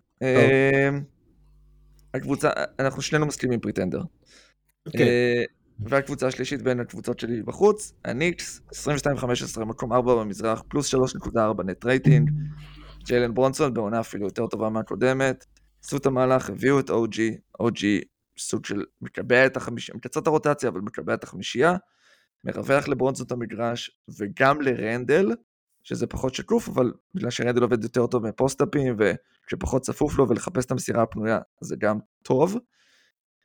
אה, הקבוצה, אנחנו שנינו מסכימים pretender. כן. והקבוצה השלישית בין הקבוצות שלי בחוץ, הניקס, 22-15, מקום 4 במזרח, פלוס 3.4 net rating. ג'יילן ברונסון בעונה אפילו יותר טובה מהקודמת. עשו את המהלך, הביאו את אוג'י, אוג'י סוג של מקבע את החמישייה, מקצר את הרוטציה אבל מקבע את החמישייה, מרווח לברונסון את המגרש וגם לרנדל, שזה פחות שקוף, אבל בגלל שרנדל עובד יותר טוב מפוסט-אפים, וכשפחות צפוף לו ולחפש את המסירה הפנויה, זה גם טוב.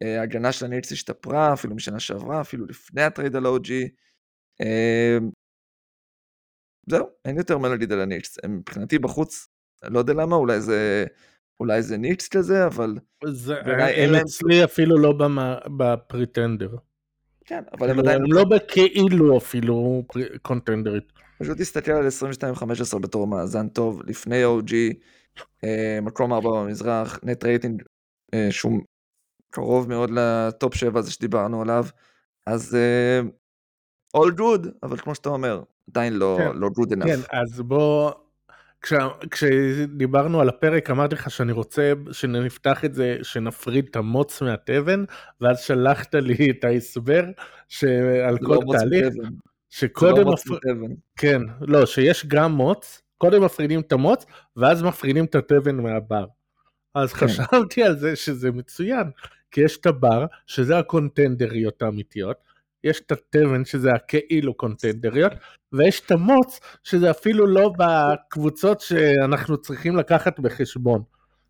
אה, ההגנה של הניקס השתפרה, אפילו משנה שעברה, אפילו לפני ה trade על OG. אה, זהו, אין יותר מה להגיד על הניקס. מבחינתי בחוץ, לא יודע למה, אולי זה... אולי זה ניקס כזה, אבל... זה, הם אצלי אפילו לא ב pretender. כן, אבל הם עדיין... הם לא בכאילו אפילו קונטנדרית. פשוט תסתכל על 22-15 בתור מאזן טוב, לפני OG, אה, מקום 4 במזרח, נט רייטינג אה, שהוא קרוב מאוד לטופ 7 הזה שדיברנו עליו, אז אה, all good, אבל כמו שאתה אומר, עדיין לא, כן, לא good enough. כן, אז בוא, כש, כשדיברנו על הפרק אמרתי לך שאני רוצה שנפתח את זה, שנפריד את המוץ מהתבן, ואז שלחת לי את ההסבר שעל כל לא תהליך. שקודם... לא מפר... כן, לא, שיש גם מוץ, קודם מפרידים את המוץ, ואז מפרידים את התבן מהבר. אז כן. חשבתי על זה שזה מצוין, כי יש את הבר, שזה הקונטנדריות האמיתיות, יש את התבן שזה הכאילו קונטנדריות, ויש את המוץ שזה אפילו לא בקבוצות שאנחנו צריכים לקחת בחשבון,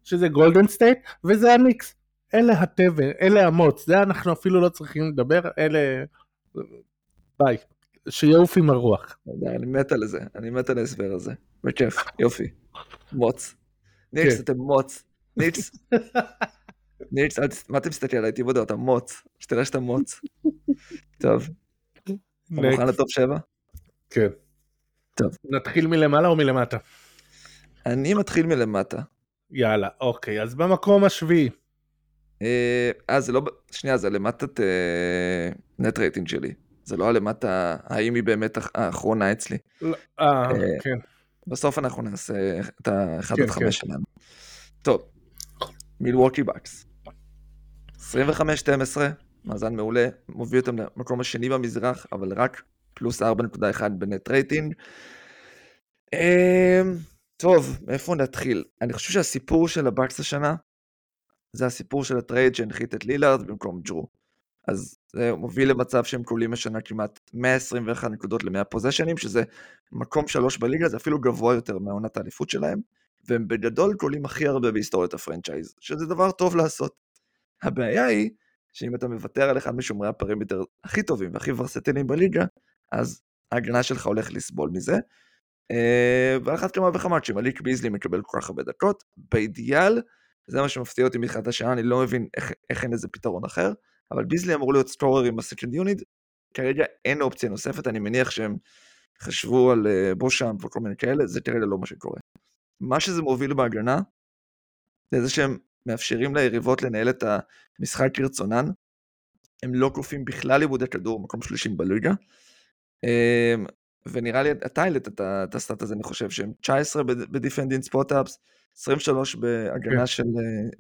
שזה גולדן סטייט וזה הניקס. אלה התבן, אלה המוץ, זה אנחנו אפילו לא צריכים לדבר, אלה... ביי. שיעוף עם הרוח. אני מת על זה, אני מת על ההסבר הזה. בכיף, יופי. מוץ. ניקס, כן. אתם מוץ. ניקס. *laughs* ניקס, מה אתה מסתכל עליי? תיבודו, אתה מוץ. שתראה שאתה מוץ. *laughs* טוב. אתה מוכן ל top 7? כן. טוב. נתחיל מלמעלה או מלמטה? אני מתחיל מלמטה. יאללה, אוקיי, אז במקום השביעי. אה, אה זה לא, שנייה, זה למטה net rating שלי. זה לא הלמטה, האם היא באמת האחרונה אצלי. לא, אה, אה, כן. בסוף אנחנו נעשה את ה-1 עד 5 כן. שלנו. טוב, מילווקי בקס. 25-12, מאזן מעולה, מוביל אותם למקום השני במזרח, אבל רק פלוס 4.1 ב net rating. אמ, טוב, מאיפה נתחיל? אני חושב שהסיפור של הבקס השנה, זה הסיפור של ה trade שהנחית את לילארד במקום ג'רו. אז זה מוביל למצב שהם קולעים השנה כמעט 121 נקודות ל-100 פוזיישנים, שזה מקום שלוש בליגה, זה אפילו גבוה יותר מהעונת האליפות שלהם, והם בגדול קולעים הכי הרבה בהיסטוריית ה franchise, שזה דבר טוב לעשות. הבעיה היא, שאם אתה מוותר על אחד משומרי ה perimeter הכי טובים והכי ורסטיליים בליגה, אז ההגנה שלך הולך לסבול מזה. אה, ועל אחת כמה וכמה, כשמליק ביזלי מקבל כל כך הרבה דקות, באידיאל, זה מה שמפתיע אותי מתחילת השנה, אני לא מבין איך, איך אין לזה פתרון אחר. אבל ביזלי אמור להיות scorer עם ה second unit, כרגע אין אופציה נוספת, אני מניח שהם חשבו על אה, בושם וכל מיני כאלה, זה כרגע לא מה שקורה. מה שזה מוביל בהגנה, זה זה שהם מאפשרים ליריבות לנהל את המשחק כרצונן, הם לא כופים בכלל איבודי כדור, מקום שלישים בליגה, אמ, ונראה לי, אתה העלית את ה stat הזה, אני חושב שהם 19 ב defending spot-ups, 23 בהגנה כן. של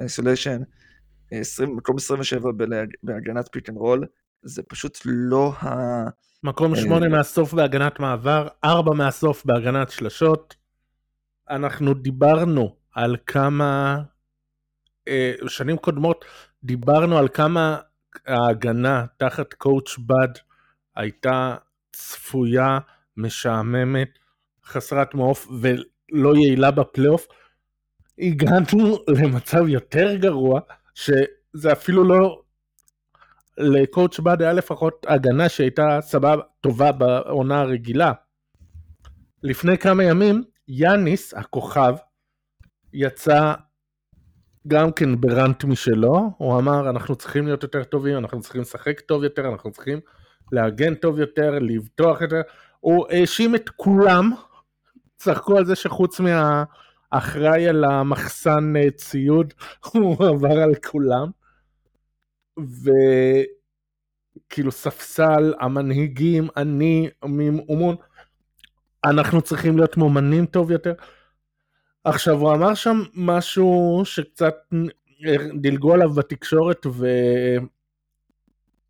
isolation, uh, 20, מקום 27 בהגנת pick and roll, זה פשוט לא ה... מקום 8 אה, מהסוף בהגנת מעבר, 4 מהסוף בהגנת שלשות. אנחנו דיברנו על כמה, אה, שנים קודמות דיברנו על כמה ההגנה תחת coach באד הייתה צפויה, משעממת, חסרת מעוף ולא יעילה בפלייאוף. הגענו למצב יותר גרוע, שזה אפילו לא... לקואוצ' בד היה לפחות הגנה שהייתה סבבה, טובה בעונה הרגילה. לפני כמה ימים, יאניס, הכוכב, יצא גם כן בראנט משלו, הוא אמר אנחנו צריכים להיות יותר טובים, אנחנו צריכים לשחק טוב יותר, אנחנו צריכים להגן טוב יותר, לבטוח יותר, הוא האשים את כולם, צחקו על זה שחוץ מה... אחראי על המחסן אה, ציוד, *laughs* הוא עבר על כולם. וכאילו ספסל, המנהיגים, אני, אומון, אנחנו צריכים להיות מומנים טוב יותר. עכשיו הוא אמר שם משהו שקצת דילגו עליו בתקשורת ו...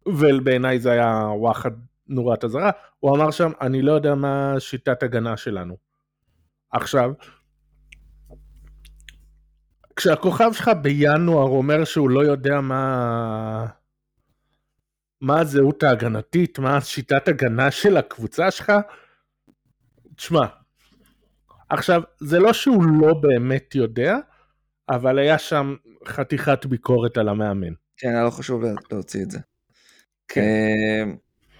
ובעיניי זה היה וואחד נורת אזהרה, הוא אמר שם אני לא יודע מה שיטת הגנה שלנו. עכשיו, כשהכוכב שלך בינואר אומר שהוא לא יודע מה... מה הזהות ההגנתית, מה שיטת הגנה של הקבוצה שלך, תשמע, עכשיו, זה לא שהוא לא באמת יודע, אבל היה שם חתיכת ביקורת על המאמן. כן, היה לו חשוב לה- להוציא את זה. כן. אה,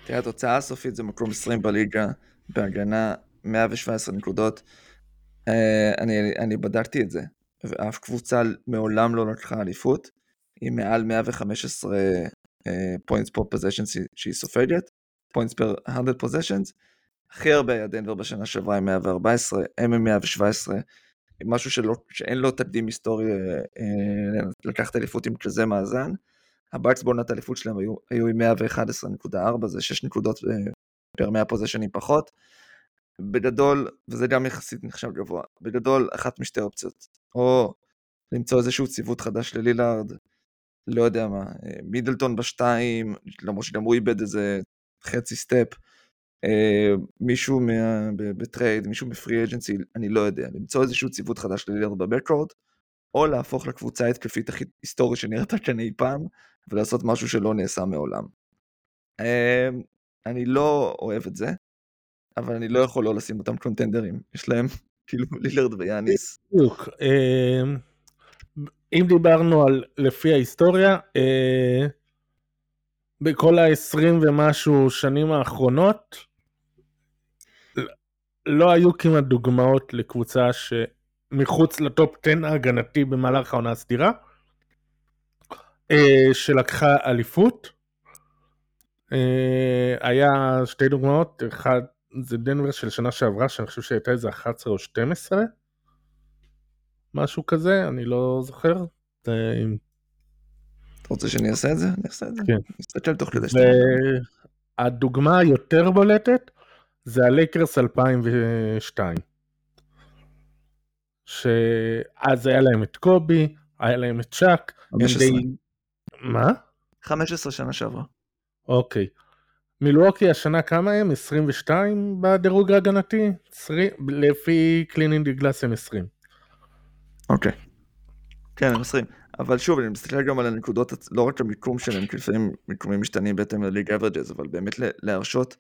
תראה, התוצאה הסופית זה מקום 20 בליגה, בהגנה 117 נקודות. אה, אני, אני בדקתי את זה, ואף קבוצה מעולם לא לקחה אליפות, עם מעל 115 points per possession שהיא סופגת, points per 100 possessions. הכי הרבה היה דנבר בשנה שעברה עם 114, הם עם 117, עם משהו שלא, שאין לו תקדים היסטורי אה, אה, לקחת אליפות עם כזה מאזן. הבאקס בעונת האליפות שלהם היו, היו עם 111.4, זה 6 נקודות אה, פר 100 פוזיישנים פחות. בגדול, וזה גם יחסית נחשב גבוה, בגדול אחת משתי אופציות, או למצוא איזשהו ציוות חדש ללילארד, לא יודע מה, מידלטון בשתיים, למרות שגם הוא איבד איזה חצי step, מישהו מה, ב trade, מישהו ב free agency, אני לא יודע, למצוא איזשהו ציוות חדש ללילארד ב backcourt, או להפוך לקבוצה ההתקפית הכי היסטורית שנראתה כאן אי פעם, ולעשות משהו שלא נעשה מעולם. אה, אני לא אוהב את זה, אבל אני לא יכול לא לשים אותם קונטנדרים, יש להם *laughs* כאילו לילארד ויאניס. בדיוק. אה, אם דיברנו על לפי ההיסטוריה, אה, בכל ה-20 ומשהו שנים האחרונות, לא היו כמעט דוגמאות לקבוצה שמחוץ לטופ 10 ההגנתי במהלך העונה הסדירה, אה, שלקחה אליפות. אה, היה שתי דוגמאות, אחד זה דנבר של שנה שעברה, שאני חושב שהייתה איזה 11 או 12, משהו כזה, אני לא זוכר. עם אתה רוצה שאני אעשה את זה? אני אעשה את זה. כן. נסתכל תוך כדי שאתה... והדוגמה היותר בולטת זה הלייקרס 2002. שאז היה להם את קובי, היה להם את צ'אק, הם 15. די... מה? 15 שנה שעברה. אוקיי. מילווקי השנה כמה הם? 22 בדירוג ההגנתי? 20, לפי קלינינג גלאס הם 20. אוקיי. כן, הם 20. אבל שוב, אני מסתכל גם על הנקודות, לא רק המיקום שלהם, כי לפעמים מיקומים משתנים בהתאם ל league averages, אבל באמת להרשות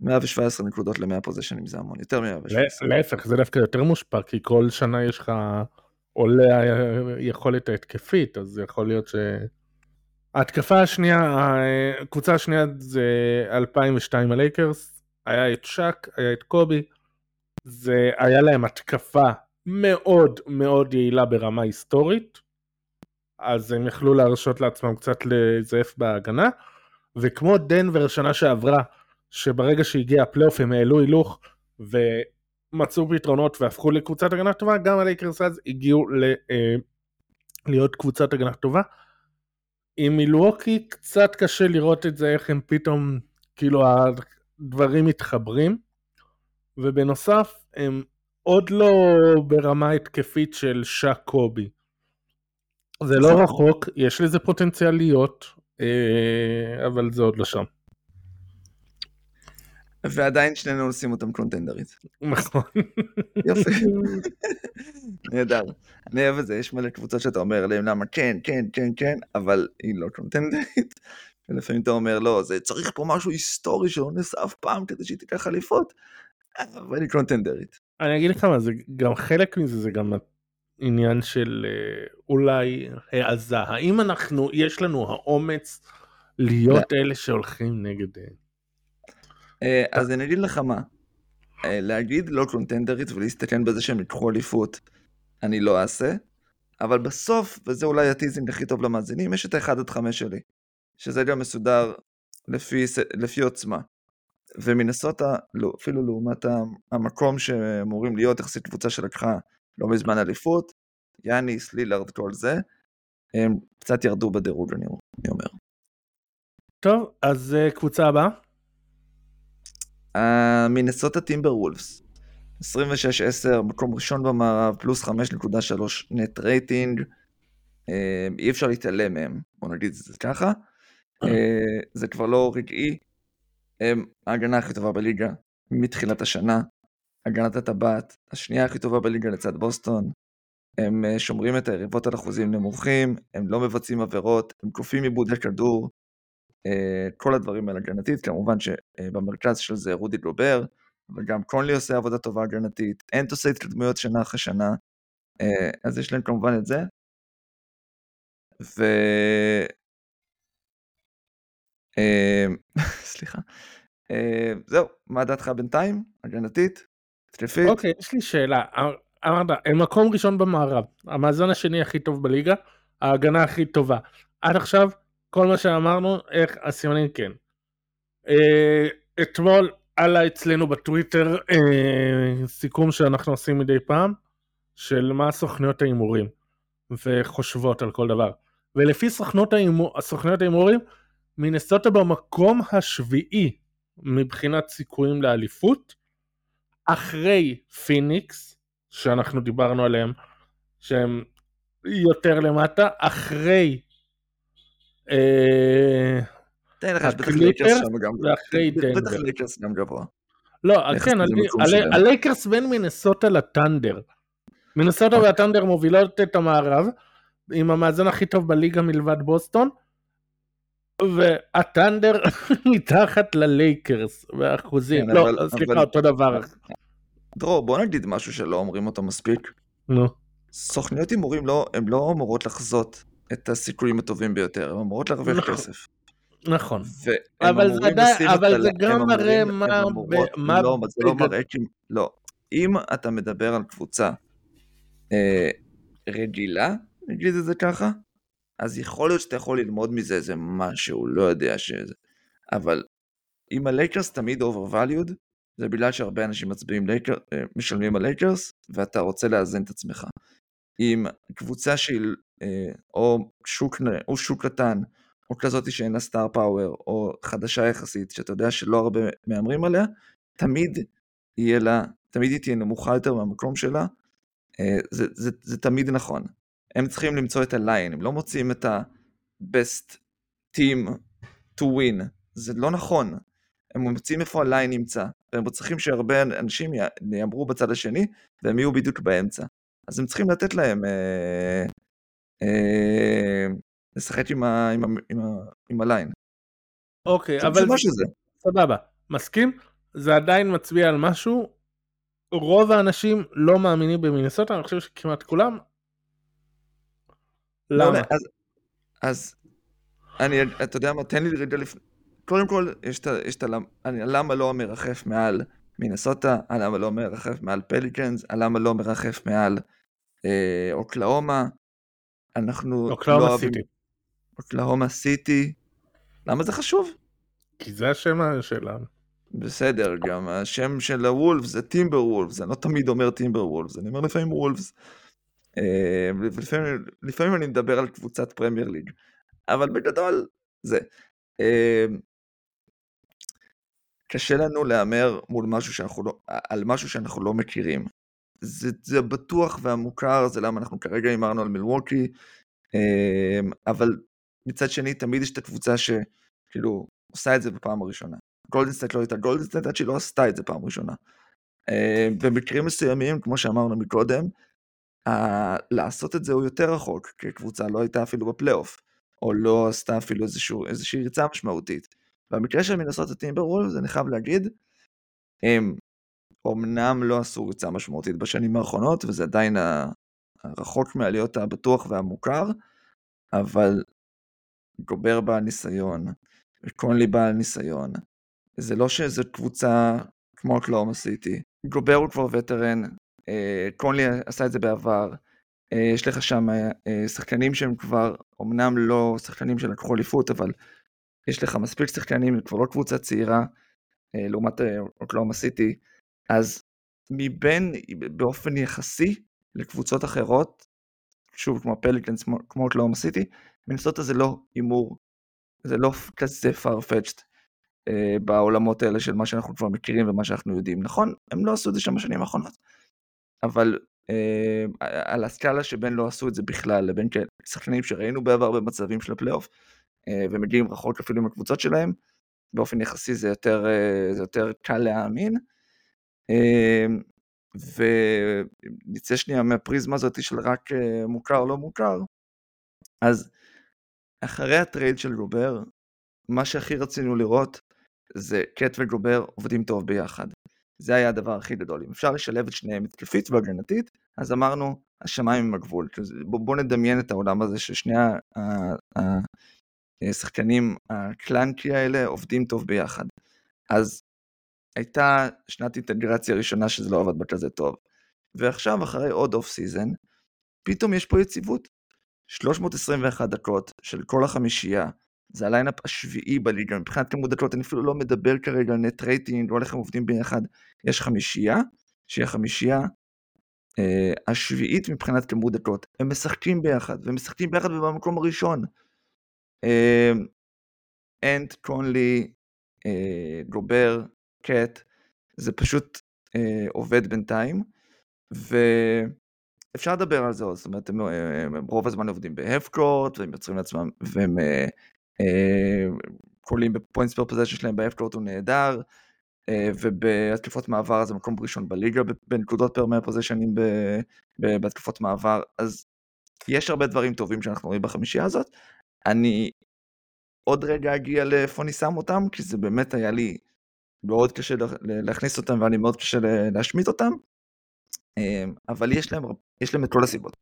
117 נקודות ל-100 פוזיישנים זה המון, יותר מ-117. להפך, זה דווקא יותר מושפע, כי כל שנה יש לך עולה היכולת ההתקפית, אז זה יכול להיות ש... ההתקפה השנייה, הקבוצה השנייה זה 2002 הלייקרס, היה את שק, היה את קובי, זה היה להם התקפה מאוד מאוד יעילה ברמה היסטורית, אז הם יכלו להרשות לעצמם קצת לזייף בהגנה, וכמו דנבר שנה שעברה, שברגע שהגיע הפלייאוף הם העלו הילוך ומצאו פתרונות והפכו לקבוצת הגנה טובה, גם הלייקרס אז הגיעו ל, אה, להיות קבוצת הגנה טובה. עם מילווקי קצת קשה לראות את זה, איך הם פתאום, כאילו הדברים מתחברים, ובנוסף הם עוד לא ברמה התקפית של שק קובי. זה לא נכון. רחוק, יש לזה פוטנציאל להיות, אה, אבל זה עוד לא שם. ועדיין שנינו נשים אותם קונטנדרית. נכון. יופי. נהדר. אני אוהב את זה, יש מלא קבוצות שאתה אומר להם למה כן, כן, כן, כן, אבל היא לא קונטנדרית. *laughs* ולפעמים אתה אומר לא, זה צריך פה משהו היסטורי שלא נעשה אף פעם כדי שהיא תיקח אליפות. אבל היא קונטנדרית. אני אגיד לך מה, זה גם חלק מזה, זה גם עניין של אה, אולי העזה. האם אנחנו, יש לנו האומץ להיות אלה שהולכים נגד... אה, אז אני אגיד לך מה, אה, להגיד לא קונטנדרית ולהסתכן בזה שהם ייקחו אליפות, אני לא אעשה, אבל בסוף, וזה אולי הטיזינג הכי טוב למאזינים, יש את ה-1 עד 5 שלי, שזה גם מסודר לפי, לפי עוצמה. ומינסוטה, לא, אפילו לעומת המקום שאמורים להיות יחסית קבוצה שלקחה לא מזמן אליפות, יאניס, לילארד, כל זה, הם קצת ירדו בדירוג, אני אני אומר. טוב, אז אה, קבוצה הבאה. המינסוטה טימבר וולפס. 26-10, מקום ראשון במערב, פלוס 5.3 net rating. אה, אי אפשר להתעלם מהם, בוא נגיד את זה ככה. אה, זה כבר לא רגעי. הם ההגנה הכי טובה בליגה מתחילת השנה. הגנת הטבעת, השנייה הכי טובה בליגה לצד בוסטון. הם אה, שומרים את היריבות על אחוזים נמוכים, הם לא מבצעים עבירות, הם כופים איבודי כדור. אה, כל הדברים האלה הגנתית, כמובן שבמרכז של זה רודי גובר, וגם קונלי עושה עבודה טובה הגנתית, אנט עושה התקדמויות שנה אחרי שנה, אה, אז יש להם כמובן את זה. ו... אה, *laughs* סליחה. זהו, מה דעתך בינתיים? הגנתית? התקפית? אוקיי, יש לי שאלה. אמרת, הם מקום ראשון במערב, המאזן השני הכי טוב בליגה, ההגנה הכי טובה. עד עכשיו, כל מה שאמרנו, איך הסימנים כן. אה, אתמול עלה אצלנו בטוויטר אה, סיכום שאנחנו עושים מדי פעם, של מה סוכניות ההימורים, וחושבות על כל דבר. ולפי סוכנות ההימורים, מינסוטה במקום השביעי מבחינת סיכויים לאליפות, אחרי פיניקס, שאנחנו דיברנו עליהם, שהם יותר למטה, אחרי תן לך, בטח לייקרס שם גם דנבר. בטח לייקרס גם גבוה. לא, כן, הלייקרס בין מינסוטה לת'אנדר. מינסוטה אוקיי. והת'אנדר מובילות את המערב, עם המאזן הכי טוב בליגה מלבד בוסטון, והת'אנדר *laughs* מתחת ללייקרס באחוזים, כן, לא, סליחה, אותו דבר. דרור, בוא נגיד משהו שלא אומרים אותו מספיק. נו. סוכניות הימורים לא, הן לא אמורות לחזות את הסיכויים הטובים ביותר, הן אמורות להרוויח נכון. כסף. נכון. אבל זה, עדיין, אבל זה גם מראה מה... מה... לא, זה לא מראה כי... לא. אם אתה מדבר על קבוצה אה, רגילה, נגיד את זה ככה, אז יכול להיות שאתה יכול ללמוד מזה איזה משהו, לא יודע שזה. אבל אם הלייקרס תמיד overvalued, זה בגלל שהרבה אנשים מצביעים לייקר, אה, משלמים על לייקרס, ואתה רוצה לאזן את עצמך. אם קבוצה שהיא או שוק, או שוק קטן, או כזאת שאין לה star power, או חדשה יחסית, שאתה יודע שלא הרבה מהמרים עליה, תמיד יהיה לה, תמיד היא תהיה נמוכה יותר מהמקום שלה, אה, זה, זה, זה תמיד נכון. הם צריכים למצוא את ה line, הם לא מוצאים את ה-best team to win, זה לא נכון. הם מוצאים איפה הליין נמצא, והם צריכים שהרבה אנשים יאמרו בצד השני, והם יהיו בדיוק באמצע. אז הם צריכים לתת להם אה, אה, לשחק עם, ה, עם, ה, עם, ה, עם הליין. אוקיי, אבל... זה שזה. סבבה, מסכים? זה עדיין מצביע על משהו. רוב האנשים לא מאמינים במינסוטה, אני חושב שכמעט כולם. לא, למה? אז, אז אני, אתה יודע מה, תן לי רגע לפני, קודם כל, יש את הלמה לא מרחף מעל מינסוטה, הלמה לא מרחף מעל פליקנס, הלמה לא מרחף מעל אה, אוקלאומה. אנחנו אוקלאומה לא סיטי. אוקלאומה סיטי. למה זה חשוב? כי זה השם שלנו. בסדר, גם השם של הוולף זה טימבר וולפס, אני לא תמיד אומר טימבר וולפס, אני אומר לפעמים וולפס. אה, לפעמים, לפעמים אני מדבר על קבוצת פרמייר ליג, אבל בגדול זה. אה, קשה לנו להמר מול משהו שאנחנו לא, על משהו שאנחנו לא מכירים. זה, זה בטוח והמוכר, זה למה אנחנו כרגע הימרנו על מילווקי, אמ, אבל מצד שני תמיד יש את הקבוצה שכאילו עושה את זה בפעם הראשונה. גולדנסטייט לא הייתה גולדנסטייט עד שהיא לא עשתה את זה פעם ראשונה. אמ, במקרים מסוימים, כמו שאמרנו מקודם, לעשות את זה הוא יותר רחוק, כי הקבוצה לא הייתה אפילו בפלייאוף, או לא עשתה אפילו איזשהו, איזושהי ריצה משמעותית. במקרה של מנסות הטימבר וולף, אני חייב להגיד, הם אמנם לא עשו ריצה משמעותית בשנים האחרונות, וזה עדיין הרחוק מהלהיות הבטוח והמוכר, אבל גובר בעל ניסיון, וקונלי בעל ניסיון. זה לא שזו קבוצה כמו אקלאומה סיטי. גובר הוא כבר וטרן, אה, קונלי עשה את זה בעבר. אה, יש לך שם אה, שחקנים שהם כבר, אמנם לא שחקנים שלקחו אליפות, אבל יש לך מספיק שחקנים, כבר לא קבוצה צעירה, לעומת אוקלאומה סיטי, אז מבין, באופן יחסי לקבוצות אחרות, שוב כמו פליקנס, כמו אוקלאומה סיטי, מנסוטה זה לא הימור, זה לא כזה farfetched אה, בעולמות האלה של מה שאנחנו כבר מכירים ומה שאנחנו יודעים. נכון, הם לא עשו את זה שם בשנים האחרונות, אבל אה, על הסקאלה שבין לא עשו את זה בכלל לבין שחקנים שראינו בעבר במצבים של הפלייאוף, אה, ומגיעים רחוק אפילו עם הקבוצות שלהם, באופן יחסי זה יותר, אה, זה יותר קל להאמין. אמ, ונצא שנייה מהפריזמה הזאת של רק אה, מוכר לא מוכר, אז אחרי הטרייד של גובר, מה שהכי רצינו לראות זה קט וגובר עובדים טוב ביחד. זה היה הדבר הכי גדול. אם אפשר לשלב את שניהם התקפית והגנתית, אז אמרנו, השמיים הם הגבול. בואו בוא נדמיין את העולם הזה ששני השחקנים ה clunky האלה עובדים טוב ביחד. אז הייתה שנת אינטגרציה ראשונה שזה לא עבד כזה טוב. ועכשיו, אחרי עוד off season, פתאום יש פה יציבות. 321 דקות של כל החמישייה, זה ה lineup השביעי בליגה, מבחינת כמות דקות, אני אפילו לא מדבר כרגע על net rating, לא איך הם עובדים ביחד, יש חמישייה, שהיא החמישייה אה, השביעית מבחינת כמות דקות, הם משחקים ביחד, והם משחקים ביחד במקום הראשון. אה, אנט, קונלי, אה, גובר, קט, זה פשוט אה, עובד בינתיים, ואפשר לדבר על זה עוד, זאת אומרת, הם, הם, הם רוב הזמן עובדים ב half court, והם יוצרים לעצמם, והם אה, אה, קולעים ב points per possession שלהם ב half court הוא נהדר, אה, ובהתקפות מעבר זה מקום ראשון בליגה בנקודות per מאה possession ים בהתקפות מעבר, אז יש הרבה דברים טובים שאנחנו רואים בחמישייה הזאת. אני עוד רגע אגיע לאיפה אני שם אותם, כי זה באמת היה לי מאוד קשה להכניס אותם והיה לי מאוד קשה להשמיט אותם, אה, אבל יש להם, יש להם את כל הסיבות.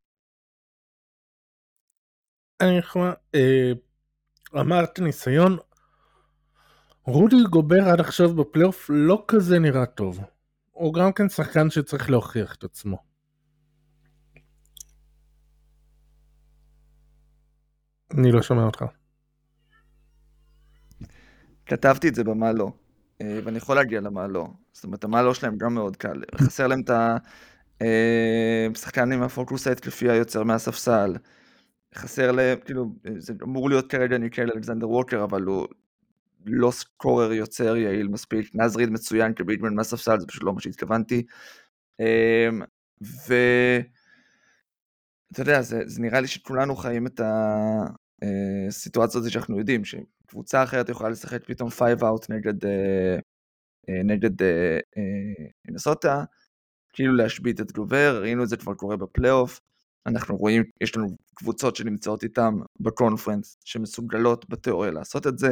אני יכול, אמרת ניסיון, רודי גובר עד עכשיו בפלייאוף לא כזה נראה טוב. הוא גם כן שחקן שצריך להוכיח את עצמו. אני לא שומע אותך. כתבתי את זה במה לא, אה, ואני יכול להגיע למה לא. זאת אומרת, המה לא שלהם גם מאוד קל. חסר להם את השחקן אה, עם הפוקוס ההתקפי היוצר מהספסל. חסר להם, כאילו, זה אמור להיות כרגע ניקל אלכסנדר ווקר, אבל הוא לא סקורר יוצר יעיל מספיק. נזריד מצוין כביטמן מהספסל, זה פשוט לא מה שהתכוונתי. אמ, ואתה יודע, זה, זה נראה לי שכולנו חיים את הסיטואציה הזאת שאנחנו יודעים, שקבוצה אחרת יכולה לשחק פתאום 5 out נגד, אה, אה, נגד מינסוטה, אה, כאילו להשבית את גובר, ראינו את זה כבר קורה בפלייאוף. אנחנו רואים, יש לנו קבוצות שנמצאות איתם ב conference, שמסוגלות בתיאוריה לעשות את זה.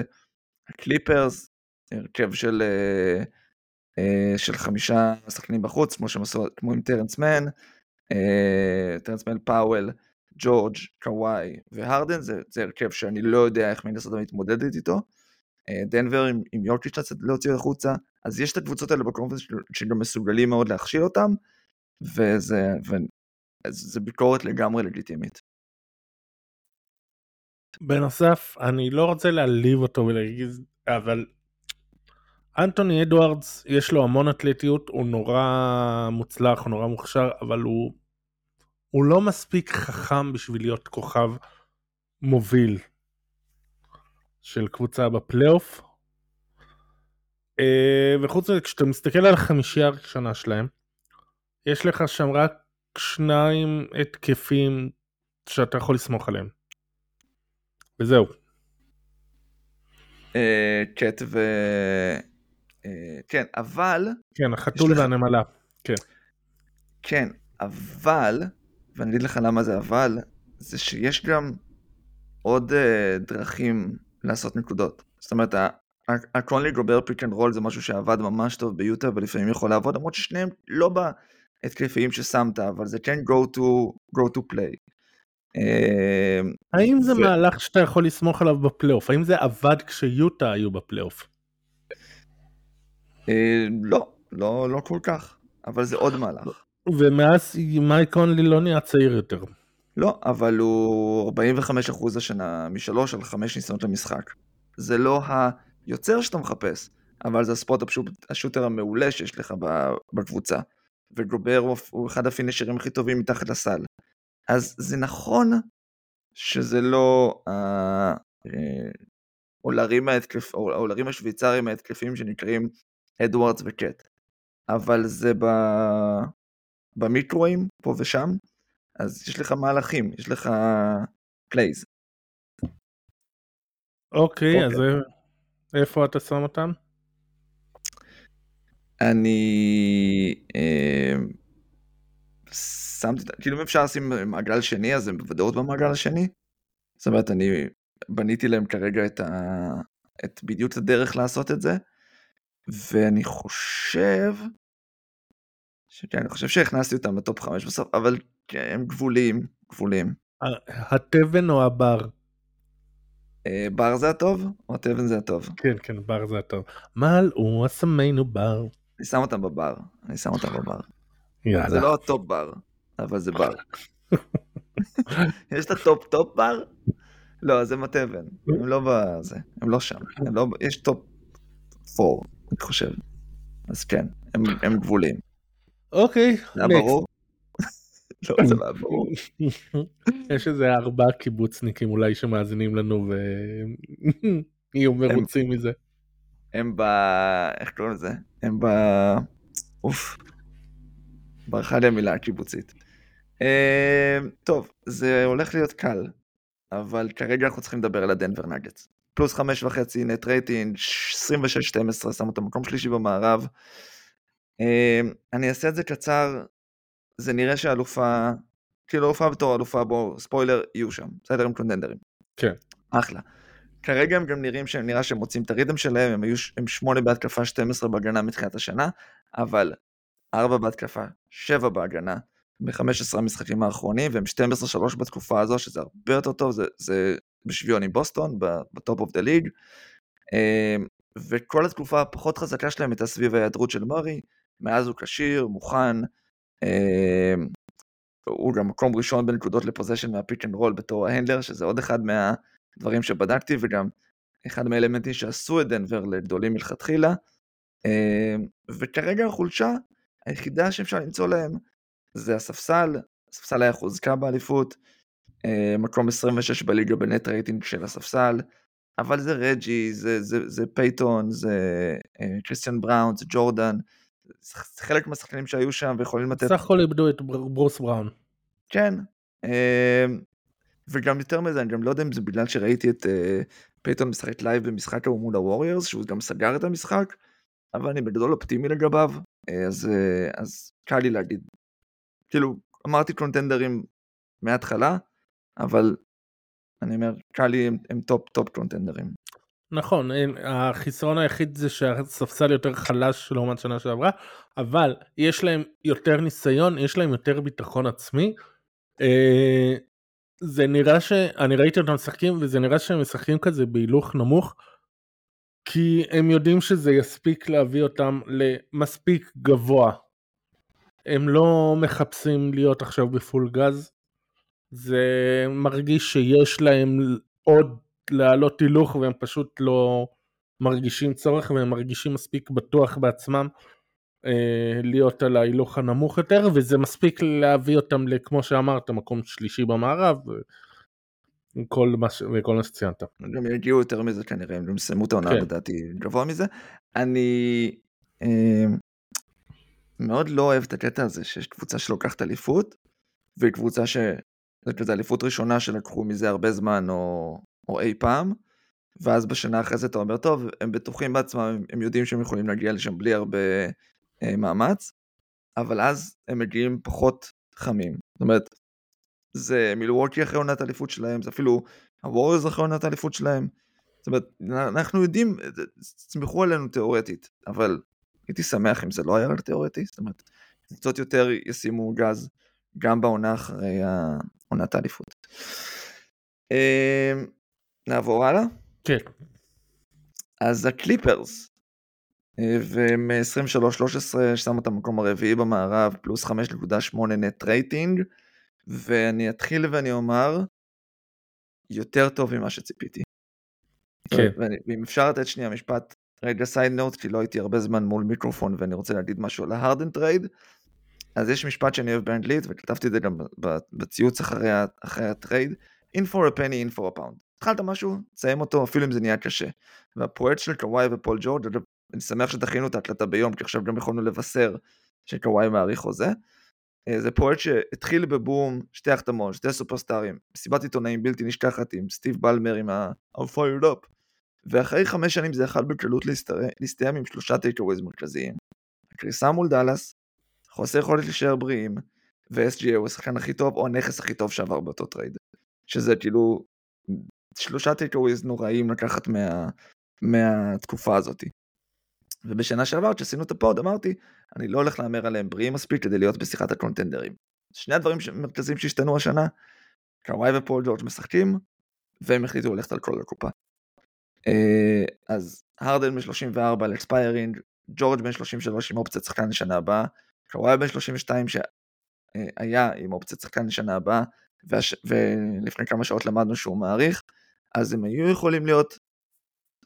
הקליפרס, הרכב של, אה, אה, של חמישה שחקנים בחוץ, כמו, שמסור, כמו עם טרנס מן, אה, טרנס מן פאוול, ג'ורג', קוואי והרדן, זה, זה הרכב שאני לא יודע איך מינסוטה מתמודדת איתו. דנבר עם, עם יוקיץ' להוציא החוצה, אז יש את הקבוצות האלה ב conference שגם מסוגלים מאוד להכשיל אותם, וזה, זה ביקורת לגמרי לגיטימית. בנוסף, אני לא רוצה להעליב אותו ולהגיד, אבל אנטוני אדוארדס יש לו המון אתלטיות, הוא נורא מוצלח, הוא נורא מוכשר, אבל הוא, הוא לא מספיק חכם בשביל להיות כוכב מוביל של קבוצה בפלייאוף. אה, וחוץ מזה, כשאתה מסתכל על החמישייה הראשונה שלהם, יש לך שם רק שניים התקפים שאתה יכול לסמוך עליהם. וזהו. אה, קט ו... אה, כן, אבל... כן, החתול והנמלה. כן. כן, אבל, ואני אגיד לך למה זה אבל, זה שיש גם עוד אה, דרכים לעשות נקודות. זאת אומרת, הקונלי גובר pick and roll זה משהו שעבד ממש טוב ביוטה ולפעמים יכול לעבוד, למרות ששניהם לא בהתקפיים ששמת, אבל זה כן go to, go to play. אמ, האם זה מהלך שאתה יכול לסמוך עליו בפלייאוף? האם זה עבד כשיוטה היו בפלייאוף? אה, לא, לא, לא כל כך, אבל זה עוד מהלך. ומאז מייק קונלי לא נהיה צעיר יותר. לא, אבל הוא 45% השנה משלוש על חמש ניסיונות למשחק. זה לא היוצר שאתה מחפש, אבל זה הספורט השוטר המעולה שיש לך בקבוצה. וגובר הוא אחד הפינישרים הכי טובים מתחת לסל. אז זה נכון שזה לא האולרים, ההתקפ... האולרים השוויצריים ההתקפיים שנקראים אדוארדס וקט, אבל זה ב... במיקרואים פה ושם, אז יש לך מהלכים, יש לך plays. אוקיי, אז איפה אתה שם אותם? אני... אה, שמתי, כאילו אם אפשר לשים מעגל שני, אז הם בוודאות במעגל השני. זאת אומרת, אני בניתי להם כרגע את, ה... את בדיוק הדרך לעשות את זה, ואני חושב שכן, אני חושב שהכנסתי אותם ב top 5 בסוף, אבל כן, הם גבוליים, גבוליים. התבן או הבר? אה, בר זה הטוב, או התבן זה הטוב? כן, כן, בר זה הטוב. מלאו אסמנו בר. אני שם אותם בבר, אני שם אותם בבר. יאללה. זה לא ה top בר, אבל זה בר. *laughs* יש את ה top top בר? לא, זה מתבן. הם לא בזה, הם לא שם. הם לא, יש top 4, אני חושב. אז כן, הם, הם גבולים. אוקיי, היה ברור? *laughs* לא, זה לא היה *laughs* ברור. יש איזה ארבעה קיבוצניקים אולי שמאזינים לנו ויהיו *laughs* מרוצים מזה. הם ב... איך קוראים לזה? הם ב... אוף. ברחה לי המילה הקיבוצית. אה, טוב, זה הולך להיות קל, אבל כרגע אנחנו צריכים לדבר על הדנבר נגטס. פלוס חמש וחצי net rating, 26-12, שם אותם מקום שלישי במערב. אה, אני אעשה את זה קצר, זה נראה שהאלופה, כאילו אלופה בתור אלופה, בואו, ספוילר, יהיו שם, בסדר? הם קונטנדרים. כן. אחלה. כרגע הם גם נראים שהם נראה שהם מוצאים את ה rhythm שלהם, הם היו הם 8 בהתקפה, 12 בהגנה מתחילת השנה, אבל 4 בהתקפה, 7 בהגנה, ב-15 המשחקים האחרונים, והם 12-3 בתקופה הזו, שזה הרבה יותר טוב, זה, זה בשוויון עם בוסטון, ב top of the league, וכל התקופה הפחות חזקה שלהם הייתה סביב ההיעדרות של מארי, מאז הוא כשיר, מוכן, אמ, הוא גם מקום ראשון בנקודות ל possession מה pick and roll בתור ה handler, שזה עוד אחד מהדברים שבדקתי, וגם אחד מהאלמנטים שעשו את דנבר לגדולים מלכתחילה. אמ, וכרגע החולשה היחידה שאפשר למצוא להם זה הספסל, הספסל היה חוזקה באליפות, אמ, מקום 26 בליגה ב net rating של הספסל, אבל זה רג'י, זה, זה, זה פייתון, זה קריסטיאן בראון, זה ג'ורדן, חלק מהשחקנים שהיו שם ויכולים לתת... סך הכל איבדו את ברוס בראון. כן. אמ, וגם יותר מזה, אני גם לא יודע אם זה בגלל שראיתי את אה, פייתון משחק live במשחק ההוא מול הווריורס, שהוא גם סגר את המשחק, אבל אני בגדול אופטימי לגביו, אה, אז, אה, אז קל לי להגיד. כאילו, אמרתי קונטנדרים מההתחלה, אבל אני אומר, קל לי הם, הם top top קונטנדרים. נכון, החיסרון היחיד זה שהספסל יותר חלש לעומת שנה שעברה, אבל יש להם יותר ניסיון, יש להם יותר ביטחון עצמי. אה, זה נראה ש... אני ראיתי אותם משחקים וזה נראה שהם משחקים כזה בהילוך נמוך, כי הם יודעים שזה יספיק להביא אותם למספיק גבוה. הם לא מחפשים להיות עכשיו בפול גז, זה מרגיש שיש להם עוד להעלות הילוך והם פשוט לא מרגישים צורך והם מרגישים מספיק בטוח בעצמם אה, להיות על ההילוך הנמוך יותר וזה מספיק להביא אותם לכמו שאמרת מקום שלישי במערב וכל מה, ש... וכל מה שציינת. גם יגיעו יותר מזה כנראה הם יסיימו את העונה כן. לדעתי גבוה מזה. אני אה, מאוד לא אוהב את הקטע הזה שיש קבוצה שלוקחת אליפות והיא קבוצה ש... זה כזה אליפות ראשונה שלקחו מזה הרבה זמן או או אי פעם, ואז בשנה אחרי זה אתה אומר, טוב, הם בטוחים בעצמם, הם יודעים שהם יכולים להגיע לשם בלי הרבה אה, מאמץ, אבל אז הם מגיעים פחות חמים. זאת אומרת, זה מילווקי אחרי עונת האליפות שלהם, זה אפילו הווריוז אחרי עונת האליפות שלהם. זאת אומרת, אנחנו יודעים, תסמכו עלינו תיאורטית, אבל הייתי שמח אם זה לא היה רק תיאורטי, זאת אומרת, קצת יותר ישימו גז גם בעונה אחרי עונת האליפות. אמ, נעבור הלאה? כן. אז הקליפרס, אה, והם 23-13, שם אותם במקום הרביעי במערב, פלוס 5.8 net rating, ואני אתחיל ואני אומר, יותר טוב ממה שציפיתי. כן. ואם אפשר לתת שנייה משפט, רגע side note, כי לא הייתי הרבה זמן מול מיקרופון ואני רוצה להגיד משהו על ההרדן trade, אז יש משפט שאני אוהב באנגלית, וכתבתי את זה גם בציוץ אחרי, אחרי ה trade, in for a penny, in for a pound. התחלת משהו, תסיים אותו אפילו אם זה נהיה קשה. והפרויקט של קוואי ופול ג'ורג', אני שמח שדחינו את ההקלטה ביום, כי עכשיו גם יכולנו לבשר שקוואי מאריך חוזה. אה, זה פרויקט שהתחיל בבום, שתי החתמות, שתי סופרסטארים, מסיבת עיתונאים בלתי נשכחת עם סטיב בלמר עם ה-I'm fired up. ואחרי חמש שנים זה יכל בקלות להסתיים עם שלושה takeaways מרכזיים. הקריסה מול דאלאס, חוסר יכולת להישאר בריאים, ו-SGA הוא השחקן הכי טוב, או הנכס הכי טוב שעבר באותו trade. שזה כאילו שלושה takeaways נוראים לקחת מה, מהתקופה הזאת. ובשנה שעבר כשעשינו את ה pod אמרתי, אני לא הולך להמר עליהם בריאים מספיק כדי להיות בשיחת הקונטנדרים. שני הדברים המרכזיים שהשתנו השנה, קוואי ופול ג'ורג' משחקים, והם החליטו ללכת על כל הקופה. אה, אז הרדן בן 34 על expiring, ג'ורג' בן 33 עם אופציית שחקן לשנה הבאה, קוואי בן 32 שהיה עם אופציית שחקן לשנה הבאה, והש... ולפני כמה שעות למדנו שהוא מעריך, אז הם היו יכולים להיות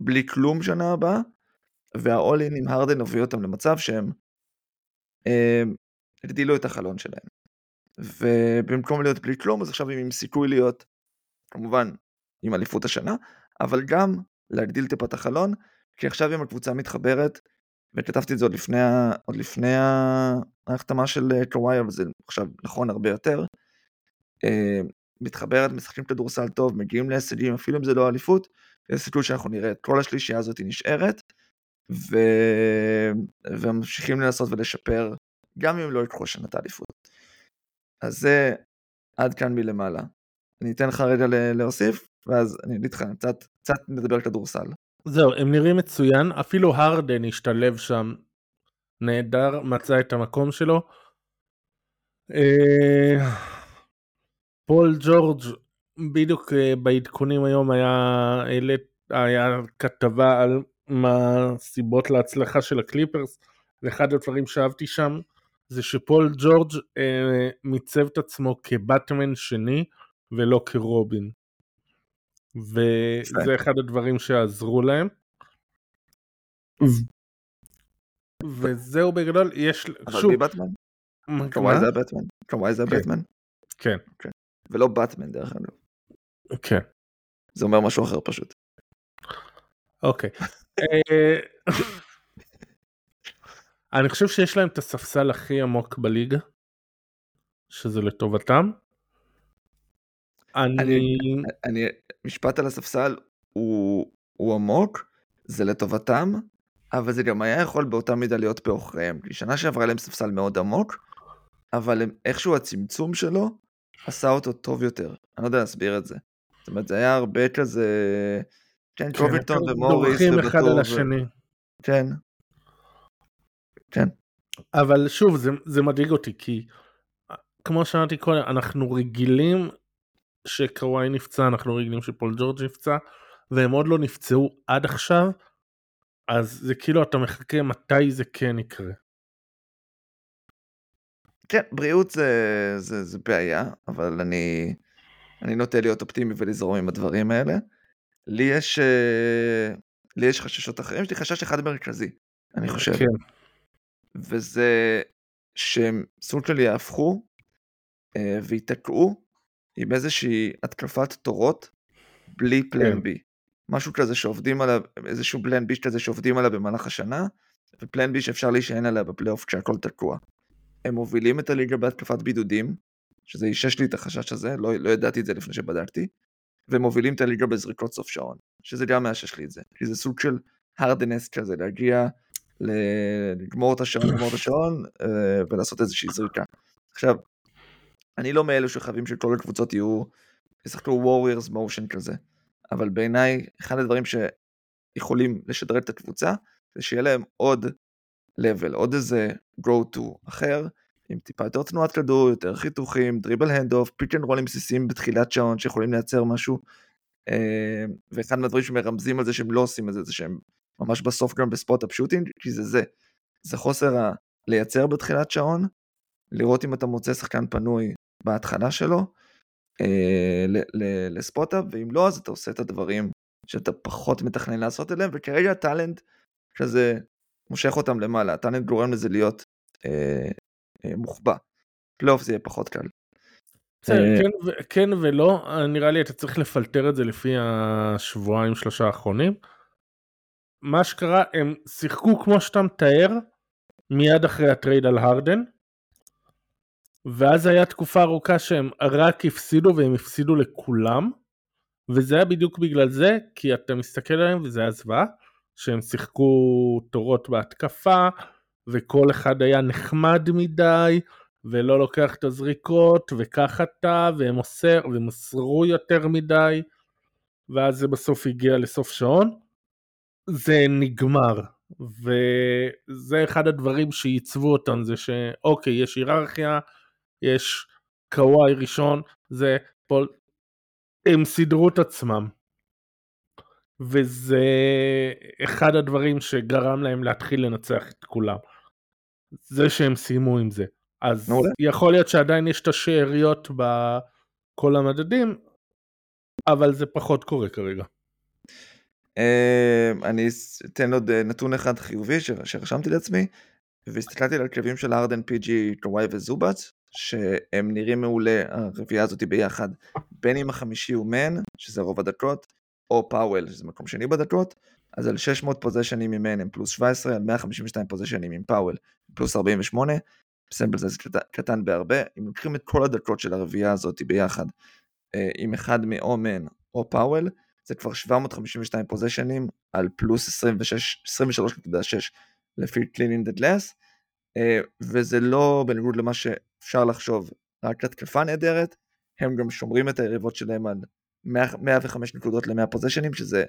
בלי כלום שנה הבאה, והאול-אין עם הרדן הוביל אותם למצב שהם אה, הגדילו את החלון שלהם. ובמקום להיות בלי כלום, אז עכשיו הם עם סיכוי להיות, כמובן, עם אליפות השנה, אבל גם להגדיל טיפה את החלון, כי עכשיו אם הקבוצה מתחברת, וכתבתי את זה עוד לפני, עוד לפני ההחתמה של אה, קוואי, אבל זה עכשיו נכון הרבה יותר, אה, מתחברת, משחקים כדורסל טוב, מגיעים להישגים, אפילו אם זה לא אליפות, יש סיכוי שאנחנו נראה את כל השלישייה הזאת נשארת, ו... וממשיכים לנסות ולשפר, גם אם לא יקחו שנת האליפות. אז זה עד כאן מלמעלה. אני אתן לך רגע להוסיף, ואז אני אגיד לך, קצת, קצת נדבר כדורסל. זהו, הם נראים מצוין, אפילו הרדן השתלב שם נהדר, מצא את המקום שלו. אה, פול ג'ורג', בדיוק אה, בעדכונים היום היה, היה כתבה על מה הסיבות להצלחה של הקליפרס, ואחד הדברים שאהבתי שם זה שפול ג'ורג' אה, מיצב את עצמו כבטמן שני ולא כרובין. וזה אחד הדברים שעזרו להם. וזהו בגדול, יש... אבל מי בטמן? קוואי זה הבטמן? קוואי זה הבטמן? כן. ולא באטמן דרך אגב. כן. זה אומר משהו אחר פשוט. אוקיי. אה, אני חושב שיש להם את הספסל הכי עמוק בליגה, שזה לטובתם. אני... אני... משפט על הספסל הוא, הוא עמוק, זה לטובתם, אבל זה גם היה יכול באותה מידה להיות בעוכריהם. כי שנה שעברה להם ספסל מאוד עמוק, אבל הם, איכשהו הצמצום שלו עשה אותו טוב יותר. אני לא יודע להסביר את זה. זאת אומרת, זה היה הרבה כזה... כן, קובינגטון כן, ומוריס. דורכים אחד על השני. כן. כן. אבל שוב, זה, זה מדאיג אותי, כי כמו שאמרתי קודם, אנחנו רגילים שקוואי נפצע, אנחנו רגילים שפול ג'ורג' נפצע, והם עוד לא נפצעו עד עכשיו, אז זה כאילו אתה מחכה מתי זה כן יקרה. כן, בריאות זה, זה, זה בעיה, אבל אני, אני נוטה להיות אופטימי ולזרום עם הדברים האלה. לי יש, אה, לי יש חששות אחרים, יש לי חשש אחד מרכזי, אני חושב. כן. וזה שהם סוג של יהפכו אה, וייתקעו עם איזושהי התקפת תורות בלי פלן כן. בי. משהו כזה שעובדים עליו, איזשהו פלן בי כזה שעובדים עליו במהלך השנה, ופלן בי שאפשר להישען עליה בפלייאוף כשהכל תקוע. הם מובילים את הליגה בהתקפת בידודים, שזה אישש לי את החשש הזה, לא, לא ידעתי את זה לפני שבדקתי, והם מובילים את הליגה בזריקות סוף שעון, שזה גם מאשש לי את זה, כי זה סוג של הרדנס כזה, להגיע, לגמור את השעון, לגמור את השעון, אה, ולעשות איזושהי זריקה. עכשיו, אני לא מאלו שחייבים שכל הקבוצות יהיו, ישחקו ווריירס מושן כזה, אבל בעיניי, אחד הדברים שיכולים לשדרג את הקבוצה, זה שיהיה להם עוד level, עוד איזה go to אחר, עם טיפה יותר תנועת כדור, יותר חיתוכים, dribble hand off, pick and rollים בסיסיים בתחילת שעון שיכולים לייצר משהו. אה, ואחד מהדברים שמרמזים על זה שהם לא עושים את זה, זה שהם ממש בסוף גם ב spot up shooting, כי זה זה. זה חוסר ה... לייצר בתחילת שעון, לראות אם אתה מוצא שחקן פנוי בהתחלה שלו, אה, ל spot-up, ואם לא, אז אתה עושה את הדברים שאתה פחות מתכנן לעשות אליהם, וכרגע ה talent כזה מושך אותם למעלה, ה talent גורם לזה להיות אה, אה, מוחבא. פלייאוף זה יהיה פחות קל. בסדר, אה, כן, כן ולא, נראה לי אתה צריך לפלטר את זה לפי השבועיים שלושה האחרונים. מה שקרה, הם שיחקו כמו שאתה מתאר, מיד אחרי ה trade על הרדן, ואז היה תקופה ארוכה שהם רק הפסידו והם הפסידו לכולם, וזה היה בדיוק בגלל זה, כי אתה מסתכל עליהם וזה היה זוועה, שהם שיחקו תורות בהתקפה, וכל אחד היה נחמד מדי, ולא לוקח את הזריקות, וכך אתה, והם מוסר, ומסרו יותר מדי, ואז זה בסוף הגיע לסוף שעון. זה נגמר, וזה אחד הדברים שעיצבו אותם, זה שאוקיי, יש היררכיה, יש קוואי ראשון, זה פול... הם סידרו את עצמם. וזה אחד הדברים שגרם להם להתחיל לנצח את כולם. זה שהם סיימו עם זה. אז מעולה. יכול להיות שעדיין יש את השאריות בכל המדדים, אבל זה פחות קורה כרגע. אמ, אני אתן עוד אה, נתון אחד חיובי שרשמתי לעצמי, והסתכלתי על הכלבים של הארדן, פי ג'י, קוואי וזובאץ, שהם נראים מעולה, הרביעייה הזאתי ביחד, בין אם החמישי הוא מאן, שזה רוב הדקות, או פאוול, שזה מקום שני בדקות, אז על 600 possessionים עם מאן הם פלוס 17, על 152 possessionים עם פאוול פלוס 48, ב sample זה קטן בהרבה, אם לוקחים את כל הדקות של הרביעייה הזאת ביחד, אה, עם אחד מאן או פאוול, זה כבר 752 possessionים על פלוס 23.6 לפי Clean in the Glass, אה, וזה לא בניגוד למה שאפשר לחשוב, רק התקפה נהדרת, הם גם שומרים את היריבות שלהם על 105 נקודות ל-100 פוזיישנים, שזה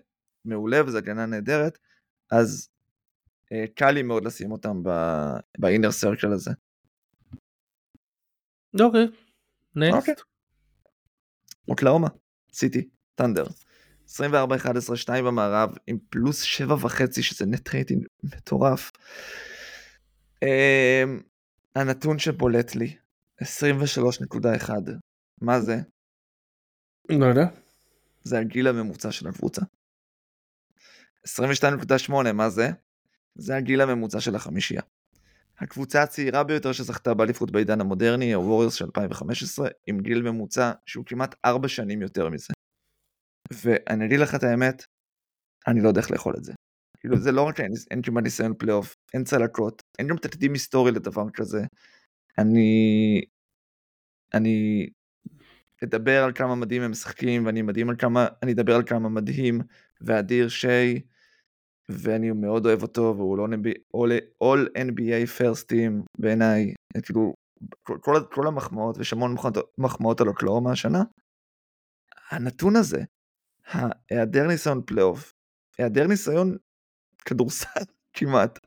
מעולה וזו הגנה נהדרת, אז אה, קל לי מאוד לשים אותם באינר סרקל הזה. אוקיי, נקסט. אוקלאומה, סיטי, טנדר. 24-11-2 במערב עם פלוס 7.5 שזה נט רייטינג מטורף. Um, הנתון שבולט לי 23.1 מה זה? לא יודע. זה הגיל הממוצע של הקבוצה. 22.8 מה זה? זה הגיל הממוצע של החמישייה. הקבוצה הצעירה ביותר שזכתה באליפות בעידן המודרני, הווריורס של 2015, עם גיל ממוצע שהוא כמעט 4 שנים יותר מזה. ואני אגיד לך את האמת, אני לא יודע איך לאכול את זה. כאילו זה לא רק אין, אין כמעט ניסיון פלייאוף, אין צלקות, אין גם תקדים היסטורי לדבר כזה. אני... אני אדבר על כמה מדהים הם משחקים ואני מדהים על כמה, אני אדבר על כמה מדהים ואדיר שי ואני מאוד אוהב אותו והוא לא all, all NBA first team בעיניי, כאילו כל, כל, כל המחמאות ויש המון מחמאות על אוקלאומה השנה. הנתון הזה היעדר ניסיון פלייאוף, היעדר ניסיון כדורסל *laughs* כמעט,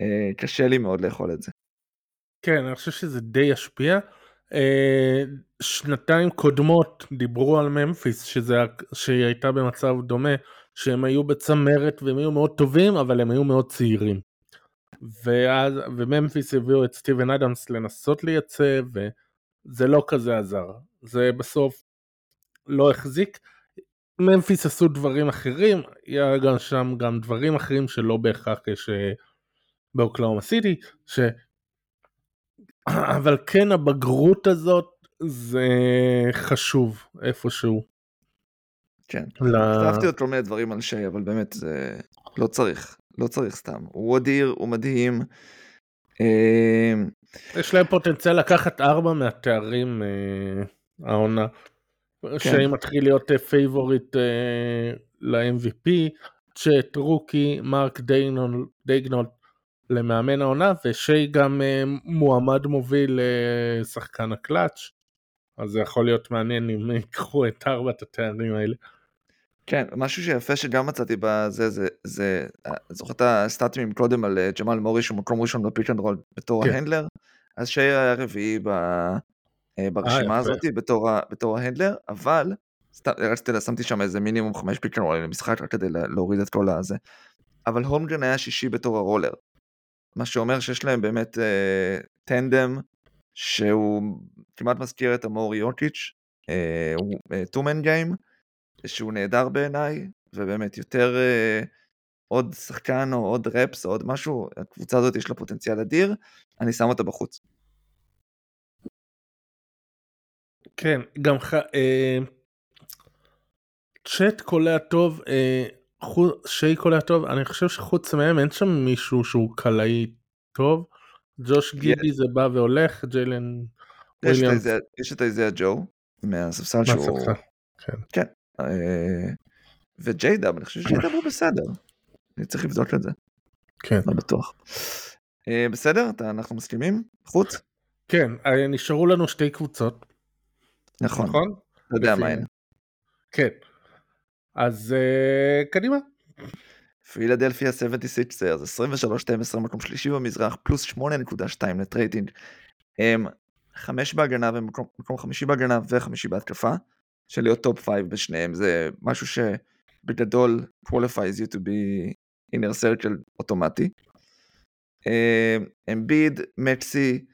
אה, קשה לי מאוד לאכול את זה. כן, אני חושב שזה די ישפיע. אה, שנתיים קודמות דיברו על ממפיס, שזה, שהיא הייתה במצב דומה, שהם היו בצמרת והם היו מאוד טובים, אבל הם היו מאוד צעירים. ואז, וממפיס הביאו את סטיבן אדמס לנסות לייצב, וזה לא כזה עזר. זה בסוף לא החזיק. ממפיס עשו דברים אחרים, היה גם שם גם דברים אחרים שלא בהכרח יש באוקלאומה סיטי, ש... אבל כן הבגרות הזאת זה חשוב איפשהו. כן, כתבתי עוד כל מיני דברים על שי, אבל באמת זה לא צריך, לא צריך סתם. הוא אדיר, הוא מדהים. אמ, יש להם פוטנציאל לקחת ארבע מהתארים אה, העונה. כן. שמתחיל להיות favorite uh, uh, ל-MVP, צ'ט rookie, מרק דיינול למאמן העונה, ושי גם uh, מועמד מוביל לשחקן uh, הקלאץ', אז זה יכול להיות מעניין אם ייקחו את ארבעת התארים האלה. כן, משהו שיפה שגם מצאתי בזה, זה, זה, זוכר את הסטאטים קודם על ג'מאל מורי שהוא מקום ראשון ב pick and roll בתור כן. ה handler, אז שי היה רביעי ב... אה, ברשימה אה, הזאת בתור, בתור ה handler, אבל רציתי, שמתי שם איזה מינימום חמש פיקר רולר למשחק רק כדי להוריד את כל הזה. אבל הומגרן היה שישי בתור הרולר. מה שאומר שיש להם באמת אה, טנדם שהוא כמעט מזכיר את המארי יוקיץ', אה, הוא טומן גיים, שהוא נהדר בעיניי, ובאמת יותר אה, עוד שחקן או עוד רפס או עוד משהו, הקבוצה הזאת יש לה פוטנציאל אדיר, אני שם אותה בחוץ. כן, גם אה, צ'אט קולע טוב, אה, שי קולע טוב, אני חושב שחוץ מהם אין שם מישהו שהוא קלעי טוב. ג'וש גידי זה בא והולך, ג'יילן וויליאמס. יש את אייזיאה ג'ו מהספסל שהוא... כן. כן. אה, וג'יידאב, אני חושב שג'יידאב הוא בסדר. אני צריך לבדוק את זה. כן. לא בטוח. בסדר? אנחנו מסכימים? חוץ? כן, נשארו לנו שתי קבוצות. נכון. נכון? אתה יודע מה הן. כן. אז uh, קדימה. פילדלפיה 76 23-12 מקום שלישי במזרח פלוס 8.2 net rating. הם חמש בהגנה ומקום חמישי בהגנה וחמישי בהתקפה. של להיות top five בשניהם זה משהו שבגדול qualifies you to be inner circle אוטומטי. אמביד, מקסי,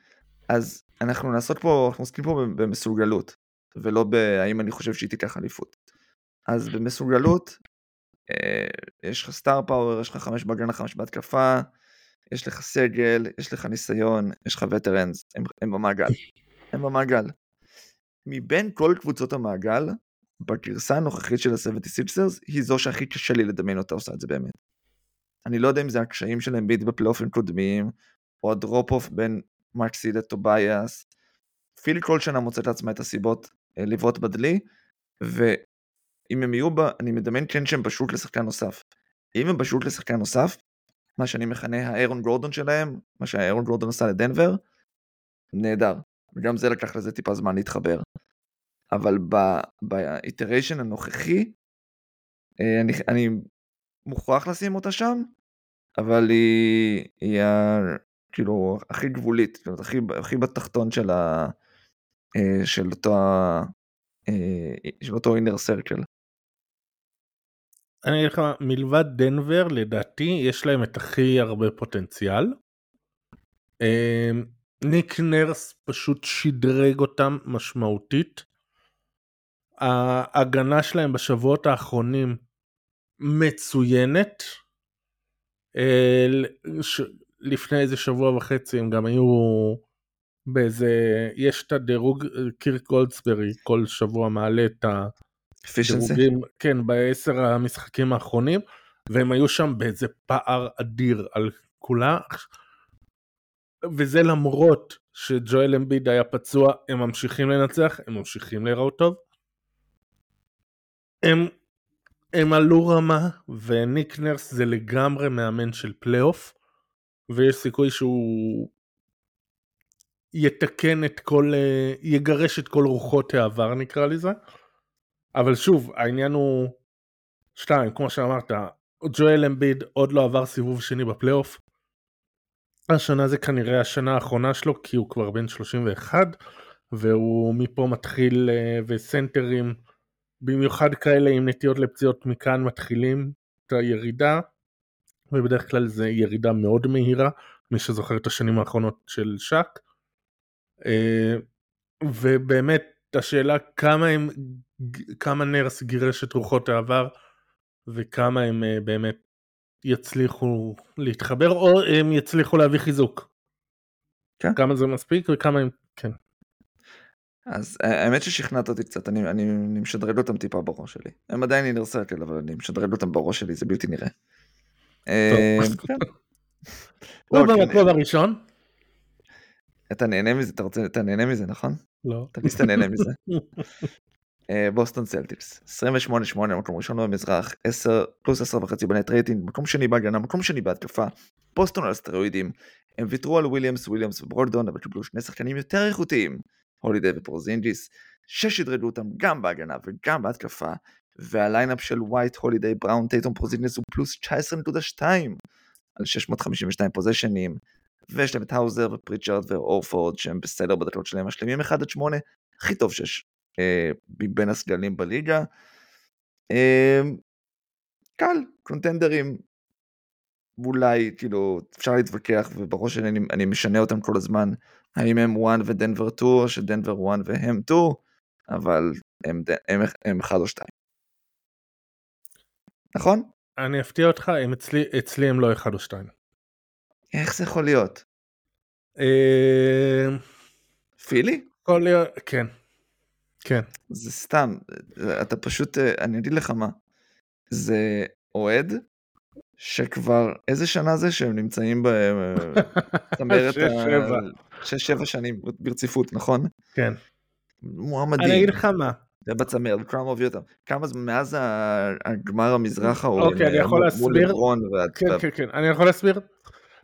אז אנחנו נעסוק פה, אנחנו עוסקים פה במסוגלות, ולא בהאם אני חושב שהיא תיקח אליפות. אז במסוגלות, אה, יש לך star power, יש לך חמש בהגנה, חמש בהתקפה, יש לך סגל, יש לך ניסיון, יש לך veterans, הם, הם במעגל. הם במעגל. מבין כל קבוצות המעגל, בגרסה הנוכחית של ה-76ers, היא זו שהכי קשה לי לדמיין אותה עושה את זה באמת. אני לא יודע אם זה הקשיים של אמביד בפלייאופים קודמים, או ה drop off בין מקסי לטוביאס. פיל כל שנה מוצאת לעצמה את הסיבות אה, לבעוט בדלי, ואם הם יהיו בה, אני מדמיין כן שהם בשוק לשחקן נוסף. אם הם בשוק לשחקן נוסף, מה שאני מכנה האירון גורדון שלהם, מה שהאירון גורדון עשה לדנבר, נהדר. וגם זה לקח לזה טיפה זמן להתחבר. אבל באיטריישן הנוכחי, אה, אני, אני מוכרח לשים אותה שם, אבל היא, היא ה, כאילו הכי גבולית, כאילו, הכי, הכי בתחתון של, ה, אה, של אותו, אה, של אותו אינר סרקל. אני אגיד לך, מלבד דנבר, לדעתי, יש להם את הכי הרבה פוטנציאל. ניק נרס פשוט שדרג אותם משמעותית. ההגנה שלהם בשבועות האחרונים מצוינת. אה, לפני איזה שבוע וחצי הם גם היו באיזה, יש את הדירוג, קירק גולדסברי כל שבוע מעלה את הדירוגים, כן, בעשר המשחקים האחרונים, והם היו שם באיזה פער אדיר על כולה. וזה למרות שג'ואל אמביד היה פצוע, הם ממשיכים לנצח, הם ממשיכים להיראות טוב. הם, הם עלו רמה, וניק נרס זה לגמרי מאמן של פלייאוף, ויש סיכוי שהוא יתקן את כל, אה, יגרש את כל רוחות העבר נקרא לזה. אבל שוב, העניין הוא שתיים, כמו שאמרת, ג'ואל אמביד עוד לא עבר סיבוב שני בפלייאוף. השנה זה כנראה השנה האחרונה שלו כי הוא כבר בן 31 והוא מפה מתחיל אה, וסנטרים במיוחד כאלה עם נטיות לפציעות מכאן מתחילים את הירידה ובדרך כלל זה ירידה מאוד מהירה מי שזוכר את השנים האחרונות של שק אה, ובאמת השאלה כמה הם כמה נרס גירש את רוחות העבר וכמה הם אה, באמת יצליחו להתחבר או הם יצליחו להביא חיזוק. כן. כמה זה מספיק וכמה הם כן. אז האמת ששכנעת אותי קצת אני, אני, אני משדרג אותם טיפה בראש שלי הם עדיין inner circle אבל אני משדרג אותם בראש שלי זה בלתי נראה. אה, כן. הוא לא, במקום הראשון. אתה נהנה מזה אתה רוצה אתה נהנה מזה נכון? לא. אתה נהנה מזה. *laughs* אה, בוסטון סלטיקס. 28-8 מקום ראשון במזרח 10 פלוס 10 וחצי ב net rating מקום שני בהגנה מקום שני בהתקפה בוסטון על סטרואידים. הם ויתרו על וויליאמס וויליאמס וברוגדון אבל קיבלו שני שחקנים יותר איכותיים הולידי ופורזינגיס ששדרגו אותם גם בהגנה וגם בהתקפה וה lineup של ווייט הולידי בראון טייטום פורזינגיס הוא פלוס 19.2 על 652 פוזיישנים ויש להם את האוזר ופריצ'ארד ואורפורד שהם בסדר בדקות שלהם משלימים 1 עד 8 הכי טוב שיש מבין הסגלים בליגה. אה, קל, קונטנדרים, אולי כאילו אפשר להתווכח ובראש שלי אני, אני משנה אותם כל הזמן האם הם 1 ודנבר 2 או שדנבר 1 והם 2 אבל הם, הם, הם 1 או 2. נכון? אני אפתיע אותך הם אצלי אצלי הם לא 1 או 2. איך זה יכול להיות? אה... פילי? יכול להיות כן. כן. זה סתם, אתה פשוט, אה, אני אגיד לך מה, זה אוהד שכבר, איזה שנה זה שהם נמצאים בצמרת *laughs* ה... שש שבע שנים ברציפות, נכון? כן. מועמדים. אני אגיד לך מה. זה בצמרת, כמה מביא אותם. כמה זמן מאז הגמר המזרח ההוא, אוקיי, אני יכול להסביר. כן, כן, כן, אני יכול להסביר.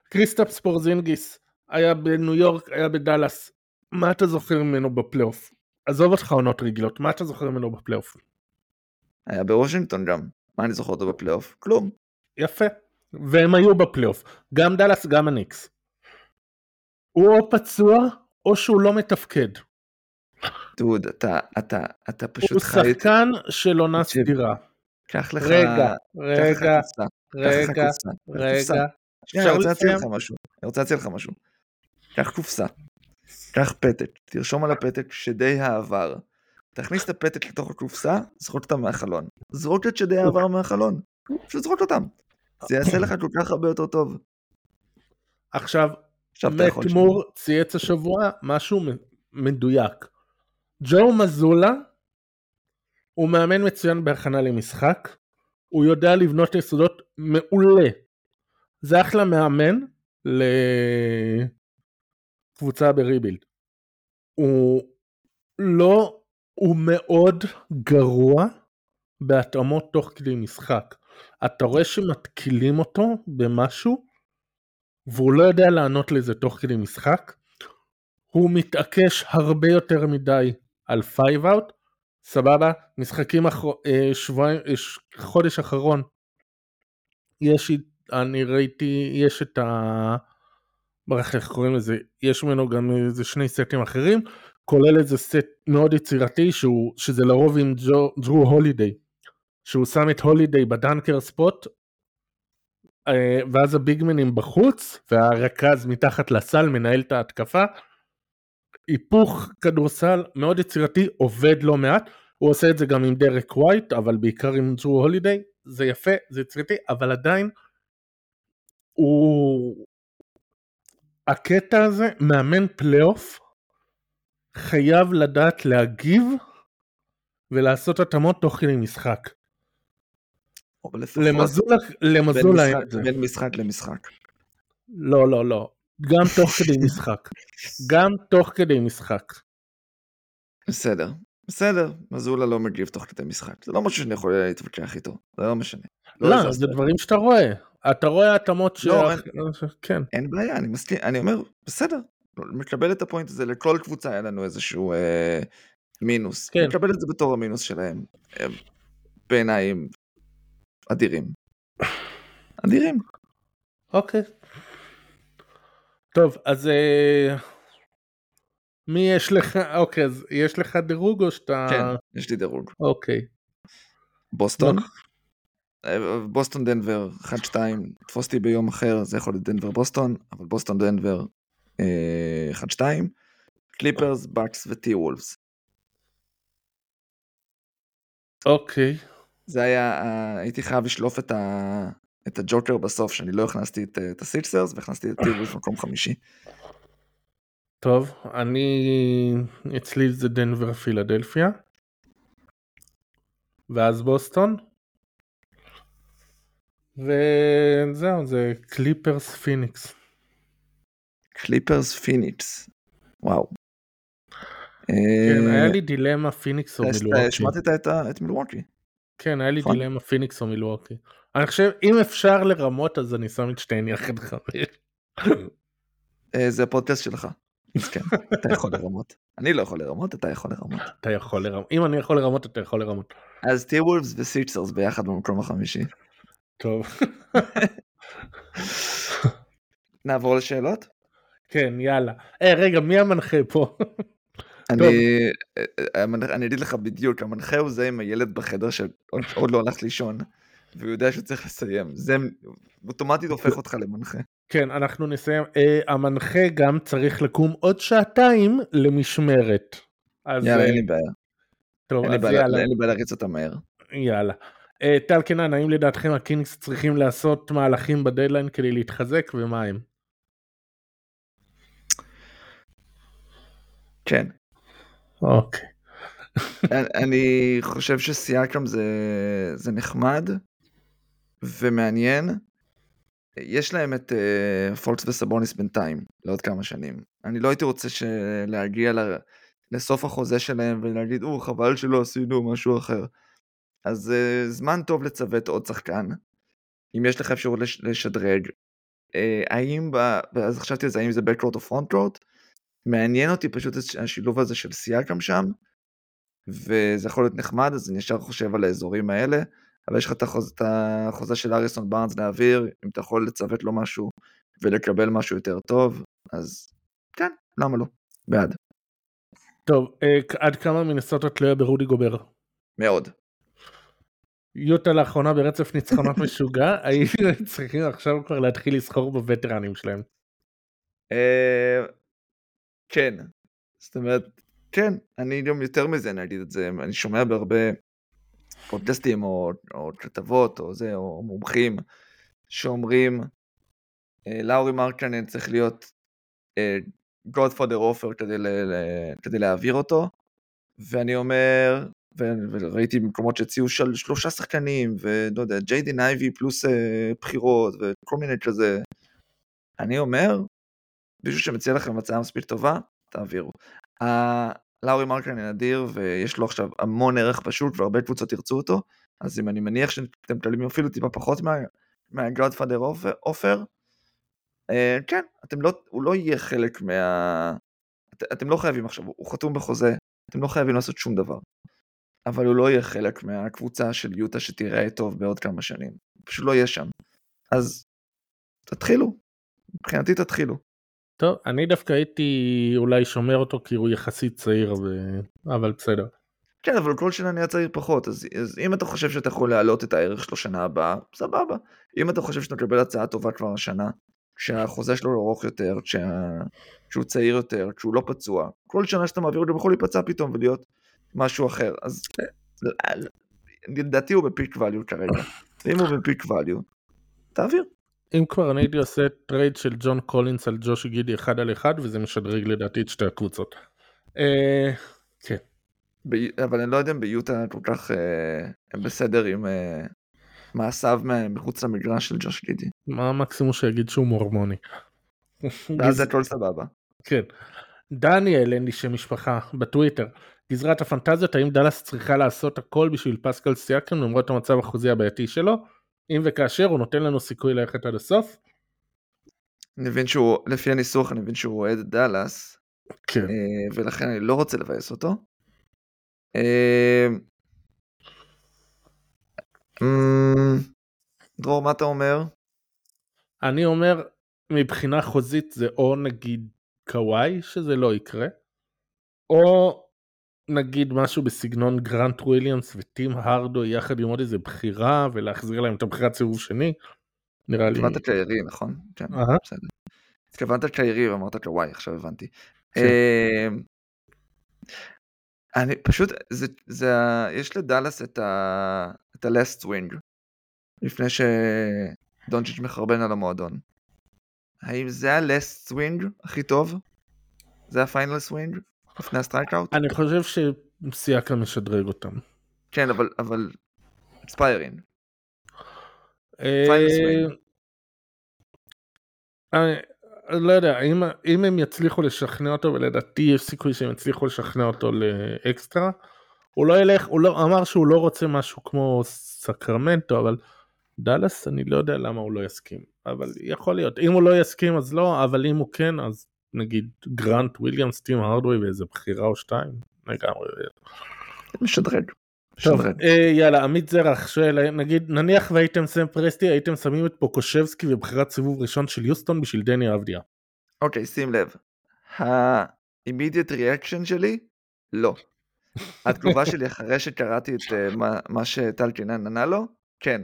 קריסטפס פורזינגיס היה בניו יורק, היה בדאלאס. מה אתה זוכר ממנו בפלייאוף? עזוב אותך עונות רגילות, מה אתה זוכר ממנו בפלייאוף? היה בוושינגטון גם, מה אני זוכר אותו בפלייאוף? כלום. יפה. והם היו בפלייאוף. גם דאלאס, גם הניקס. הוא או פצוע, או שהוא לא מתפקד. דוד, אתה, אתה, אתה פשוט הוא חי... שחקן של עונה סדירה. קח לך... רגע, רגע, רגע. רגע. שנייה, אני רוצה להציע לך? משהו. אני רוצה להציע לך משהו. קח קופסה, קח פתק, תרשום על הפתק שדי העבר. תכניס את הפתק לתוך הקופסה, זרוק אותם מהחלון. זרוק את שדי העבר מהחלון. פשוט זרוק אותם. זה יעשה לך כל כך הרבה יותר טוב. עכשיו, עכשיו אתה יכול... מת מור צייץ השבוע משהו מדויק. ג'ו מזולה הוא מאמן מצוין בהכנה למשחק, הוא יודע לבנות יסודות מעולה. זה אחלה מאמן לקבוצה בריבילד. הוא לא, הוא מאוד גרוע בהתאמות תוך כדי משחק. אתה רואה שמתקילים אותו במשהו והוא לא יודע לענות לזה תוך כדי משחק. הוא מתעקש הרבה יותר מדי על five out, סבבה, משחקים אחר... אה, שבועיים, אה, חודש אחרון, יש, אני ראיתי, יש את ה... ברח איך קוראים לזה, יש ממנו גם איזה שני סטים אחרים, כולל איזה סט מאוד יצירתי שהוא, שזה לרוב עם ג'רו הולידיי, שהוא שם את הולידיי בדנקר ספוט, אה, ואז הביגמנים בחוץ, והרכז מתחת לסל מנהל את ההתקפה. היפוך כדורסל מאוד יצירתי, עובד לא מעט, הוא עושה את זה גם עם דרק ווייט, אבל בעיקר עם ג'רו הולידיי, זה יפה, זה יצירתי, אבל עדיין הוא... הקטע הזה, מאמן פלייאוף, חייב לדעת להגיב ולעשות התאמות תוך כדי משחק. בין אין משחק- את זה. בין משחק למשחק. לא, לא, לא. גם תוך כדי משחק. גם תוך כדי משחק. בסדר. בסדר, מזולה לא מגיב תוך כדי משחק. זה לא משהו שאני יכול להתווכח איתו. זה לא משנה. לא, הכנסתי זה דברים שאתה רואה. אתה רואה התאמות ש... לא, כן. אין בעיה, אני מסכים, אני אומר, בסדר, מקבל את הפוינט הזה, לכל קבוצה היה לנו איזשהו אה, מינוס. כן. מקבל את זה בתור המינוס שלהם. הם בעיניי אדירים. אדירים. אוקיי. טוב, אז אה, מי יש לך? אוקיי, אז יש לך דירוג או שאתה... כן, יש לי דירוג. אוקיי. בוסטון. אה, בוסטון דנבר 1-2, תפוס אותי ביום אחר, זה יכול להיות דנבר בוסטון, אבל בוסטון דנבר אה, 1-2, קליפרס, בקס וטי וולפס. אוקיי. זה היה, אה, הייתי חייב לשלוף את, ה, את הג'וקר בסוף, שאני לא הכנסתי את, אה, את הסיקסרס, והכנסתי את טי וולפס במקום חמישי. טוב, אני... אצלי זה דנבר פילדלפיה. ואז בוסטון. וזהו, זה קליפרס פיניקס. קליפרס פיניקס. וואו. כן, היה לי דילמה פיניקס או מילווקי. השמטת את, מילווקי. כן, היה לי נכון. דילמה פיניקס או מילווקי. אני חושב, אם אפשר לרמות אז אני שם את שתיהן יחד חבר. אה, זה הפודקאסט שלך. כן, אתה יכול לרמות. אני לא יכול לרמות, אתה יכול לרמות. אתה יכול לרמות. אם אני יכול לרמות, אתה יכול לרמות. אז טי וולפס וסיצרס ביחד במקום החמישי. טוב. נעבור לשאלות? כן, יאללה. אה, רגע, מי המנחה פה? אני, אה, אה, אני אגיד לך בדיוק, המנחה הוא זה עם הילד בחדר שעוד עוד לא הלך לישון, והוא יודע שהוא צריך לסיים. זה אוטומטית הופך אותך למנחה. כן, אנחנו נסיים. אה, המנחה גם צריך לקום עוד שעתיים למשמרת. אז יאללה, אין לי בעיה. טוב. אין לי בעיה להריץ אותה מהר. יאללה. אה, טל קנן, האם לדעתכם הקינגס צריכים לעשות מהלכים בדדליין כדי להתחזק ומה הם? כן. אוקיי. *laughs* אני- חושב שסייקם זה, זה נחמד ומעניין. יש להם את uh, פולקס וסבוניס בינתיים, לעוד כמה שנים. אני לא הייתי רוצה ש... להגיע ל... לסוף החוזה שלהם ולהגיד, או, חבל שלא עשינו משהו אחר. אז uh, זמן טוב לצוות עוד שחקן. אם יש לך אפשרות לש... לשדרג. Uh, האם, ב... ואז חשבתי על זה, האם זה backroad או frontroad? מעניין אותי פשוט השילוב הזה של סייקם שם. וזה יכול להיות נחמד, אז אני ישר חושב על האזורים האלה, אבל יש לך את החוזה, את החוזה של אריסון בארנס להעביר, אם אתה יכול לצוות לו משהו ולקבל משהו יותר טוב, אז כן, למה לא? בעד. טוב, אה, עד כמה מנסות תלויה ברודי גובר? מאוד. יוטה לאחרונה ברצף ניצחונות *laughs* משוגע, האם צריכים עכשיו כבר להתחיל לסחור בווטרנים שלהם? אה, כן, זאת אומרת, כן, אני גם יותר מזה, אני אגיד את זה, אני שומע בהרבה פודקאסטים או, או כתבות או זה, או מומחים, שאומרים, אה, לאורי מרקנן צריך להיות Godfather offer כדי, ל, ל, כדי להעביר אותו, ואני אומר, וראיתי במקומות שהציעו של שלושה שחקנים, ולא יודע, ג'יידן אייבי פלוס אה, בחירות, וכל מיני כזה. אני אומר, מישהו שמציע לכם הצעה מספיק טובה, תעבירו. לאורי מרקנן אדיר, ויש לו עכשיו המון ערך פשוט, והרבה קבוצות ירצו אותו, אז אם אני מניח שאתם מקבלים אפילו טיפה פחות מה-Godfather offer, אה, כן, אתם לא, הוא לא יהיה חלק מה... את, אתם לא חייבים עכשיו, הוא חתום בחוזה, אתם לא חייבים לעשות שום דבר. אבל הוא לא יהיה חלק מהקבוצה של יוטה שתיראה טוב בעוד כמה שנים. הוא פשוט לא יהיה שם. אז תתחילו, מבחינתי תתחילו. טוב, אני דווקא הייתי אולי שומר אותו כי הוא יחסית צעיר, ו... אבל בסדר. כן, אבל כל שנה נהיה צעיר פחות, אז, אז אם אתה חושב שאתה יכול להעלות את הערך שלו שנה הבאה, סבבה. אם אתה חושב שאתה מקבל הצעה טובה כבר השנה, כשהחוזה שלו ארוך יותר, כשה... כשהוא צעיר יותר, כשהוא לא פצוע, כל שנה שאתה מעביר אותו יכול להיפצע פתאום ולהיות משהו אחר. אז לדעתי הוא ב peak value כרגע. ואם הוא ב peak value, תעביר. אם כבר אני הייתי עושה טרייד של ג'ון קולינס על ג'וש גידי אחד על אחד וזה משדרג לדעתי את שתי הקבוצות. אה, כן. אבל אני לא יודע אם ביוטה כל כך אה, הם בסדר עם אה, מעשיו מחוץ למגרש של ג'וש גידי. מה המקסימום שיגיד שהוא מורמוני. ואז הכל סבבה. כן. דניאל אין לי שם משפחה בטוויטר. גזרת הפנטזיות האם דאלאס צריכה לעשות הכל בשביל פסקל סייקם למרות המצב החוזי הבעייתי שלו אם וכאשר הוא נותן לנו סיכוי ללכת עד הסוף. אני מבין שהוא לפי הניסוח אני מבין שהוא אוהד דאלאס כן. אה, ולכן אני לא רוצה לבאס אותו. אה, אמ, דרור מה אתה אומר? אני אומר מבחינה חוזית זה או נגיד קוואי שזה לא יקרה או נגיד משהו בסגנון גרנט וויליאמס וטים הרדווי יחד עם עוד איזה בחירה ולהחזיר להם את הבחירת סיבוב שני. נראה לי. התכוונת קיירי נכון? כן, בסדר. התכוונת קיירי ואמרת קוואי עכשיו הבנתי. כן. אמ, אני פשוט זה זה יש לדאלאס את ה... את ה last swing לפני שדונצ'יץ' מחרבן על המועדון. האם זה ה last swing הכי טוב? זה ה final swing? לפני ה strikeout? אני חושב שסיאקם משדרג אותם. כן, אבל, אבל, expiring. אה, אני לא יודע, אם, אם הם יצליחו לשכנע אותו, ולדעתי יש סיכוי שהם יצליחו לשכנע אותו לאקסטרה, הוא לא ילך, הוא לא, אמר שהוא לא רוצה משהו כמו סקרמנטו, אבל דאלאס אני לא יודע למה הוא לא יסכים, אבל יכול להיות, אם הוא לא יסכים אז לא, אבל אם הוא כן אז נגיד גרנט וויליאמס טים הרדווי ואיזה בחירה או שתיים לגמרי. משדרג. טוב אה, יאללה עמית זרח שואל נגיד נניח והייתם סם פרסטי הייתם שמים את פוקושבסקי בבחירת סיבוב ראשון של יוסטון בשביל דני אבדיה. אוקיי שים לב. ה immediate reaction שלי לא. התגובה שלי אחרי שקראתי את uh, מה, מה שטל קינן ענה לו כן.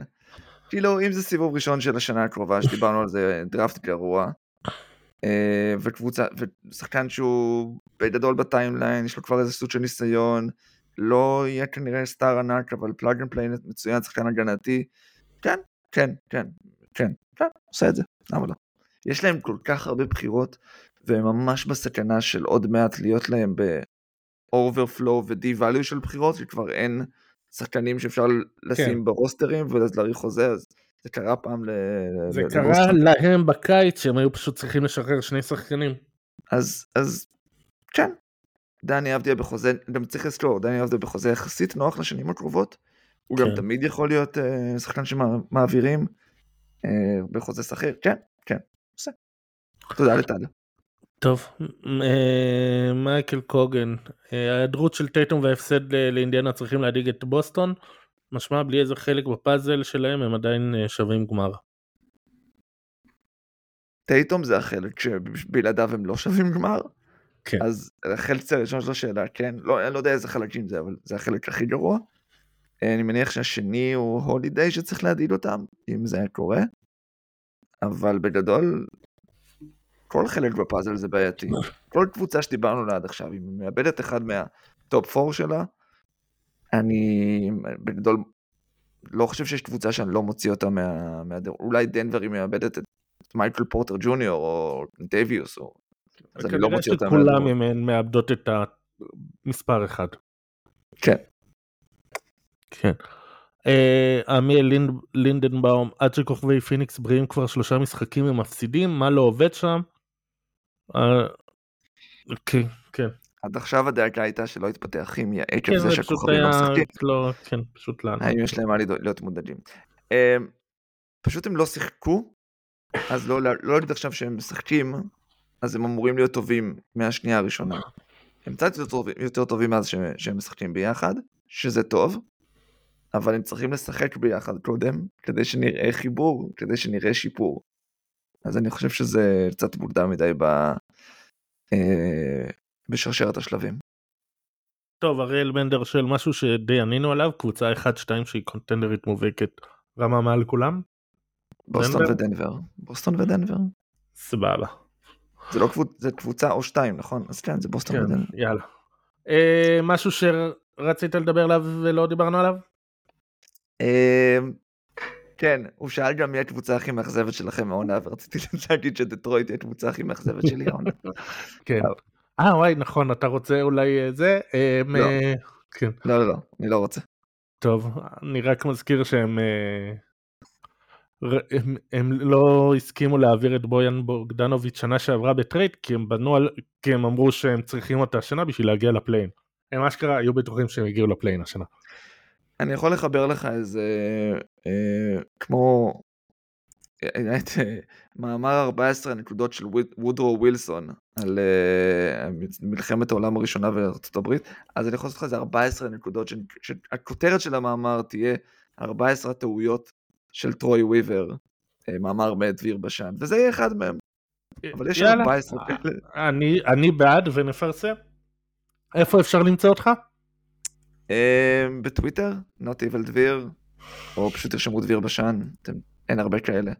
כאילו אם זה סיבוב ראשון של השנה הקרובה שדיברנו על זה דראפט גרוע אה, וקבוצה, ושחקן שהוא בגדול ב timeline, יש לו כבר איזה סוג של ניסיון, לא יהיה כנראה star ענק, אבל plug and play מצוין, שחקן הגנתי, כן, כן, כן, כן, כן, עושה את זה, למה לא? יש להם כל כך הרבה בחירות, והם ממש בסכנה של עוד מעט להיות להם ב-overflow ו-d-value של בחירות, שכבר אין שחקנים שאפשר לשים כן. ברוסטרים ולהאריך חוזה, אז זה קרה פעם ל... זה ל... קרה להם בקיץ שהם היו פשוט צריכים לשחרר שני שחקנים. אז, אז כן, דני אבדיה בחוזה, גם צריך לזכור, דני אבדיה בחוזה יחסית נוח לשנים הקרובות, הוא כן. גם תמיד יכול להיות uh, שחקן שמעבירים uh, בחוזה שכיר, כן, כן, עושה. תודה לטל. טוב, אה, מייקל קוגן, ההיעדרות של טייטום וההפסד לאינדיאנה צריכים להדאיג את בוסטון. משמע בלי איזה חלק בפאזל שלהם הם עדיין אה, שווים גמר. טייטום זה החלק שבלעדיו הם לא שווים גמר. כן. אז החלק הראשון של השאלה, כן, לא, אני לא יודע איזה חלקים זה, אבל זה החלק הכי גרוע. אני מניח שהשני הוא הולידיי שצריך להדאיג אותם, אם זה היה קורה. אבל בגדול, כל חלק בפאזל זה בעייתי. *laughs* כל קבוצה שדיברנו עליה עד עכשיו, היא מאבדת אחד מה top 4 שלה, אני בגדול לא חושב שיש קבוצה שאני לא מוציא אותה מה... מהדר... אולי דנבר היא מאבדת את מייקל פורטר ג'וניור או דייוויוס, או... אז אני לא מוציא אותה מהדבר. כנראה שכולם הן מאבדות את המספר אחד. כן. כן. עמיאל uh, לינדנבאום, עד שכוכבי פיניקס בריאים כבר שלושה משחקים הם מפסידים, מה לא עובד שם? Uh, כן, כן. עד עכשיו הדאגה הייתה שלא יתפתח כימיה, עקב כן, זה שהכוכבים לא משחקים. לא, כן, פשוט לא. האם יש להם מה להיות מודדים. אמ, פשוט הם לא שיחקו, אז לא, לא להגיד עכשיו שהם משחקים, אז הם אמורים להיות טובים מהשנייה הראשונה. הם קצת יותר, טוב, יותר טובים מאז שהם משחקים ביחד, שזה טוב, אבל הם צריכים לשחק ביחד קודם, כדי שנראה חיבור, כדי שנראה שיפור. אז אני חושב שזה קצת מוקדם מדי ב... בשרשרת השלבים. טוב, אריאל בנדר של משהו שדי ענינו עליו, קבוצה 1-2 שהיא קונטנדרית מובהקת רמה מעל כולם. בוסטון דנבר? ודנבר. בוסטון ודנבר. סבבה. זה לא קבוצה, זה קבוצה או שתיים, נכון? אז כן, זה בוסטון כן, ודנבר. יאללה. אה, משהו שרצית לדבר עליו ולא דיברנו עליו? אה, כן, הוא שאל גם מי הקבוצה הכי מאכזבת שלכם העונה, ורציתי *laughs* להגיד שדטרויט היא הקבוצה הכי מאכזבת שלי העונה. *laughs* כן. אה וואי נכון אתה רוצה אולי אה, זה? אה, לא. כן. לא לא לא אני לא רוצה. טוב אני רק מזכיר שהם אה, הם, הם לא הסכימו להעביר את בויאן בוגדנוביץ' שנה שעברה בטרייד כי הם בנו על כי הם אמרו שהם צריכים אותה השנה בשביל להגיע ל play-in. הם אשכרה היו בטוחים שהם הגיעו ל play-in השנה. אני יכול לחבר לך איזה אה, כמו את מאמר 14 הנקודות של וודרו ווילסון על uh, מלחמת העולם הראשונה בארצות הברית, אז אני יכול לעשות לך איזה 14 נקודות, שהכותרת של המאמר תהיה 14 הטעויות של טרוי וויבר, uh, מאמר מאת דביר בשן, וזה יהיה אחד מהם. אבל יש יאללה, 14 כאלה. אני, אני בעד ונפרסם. איפה אפשר למצוא אותך? Uh, בטוויטר, Not Evil דביר, או פשוט תרשמו דביר בשן, אתם אין הרבה כאלה.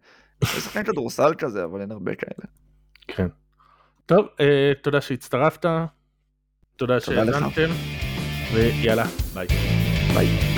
יש שחקן כדורסל כזה, אבל אין הרבה כאלה. כן. טוב, אה, תודה שהצטרפת, תודה שהאזנתם, ויאללה, ביי. ביי.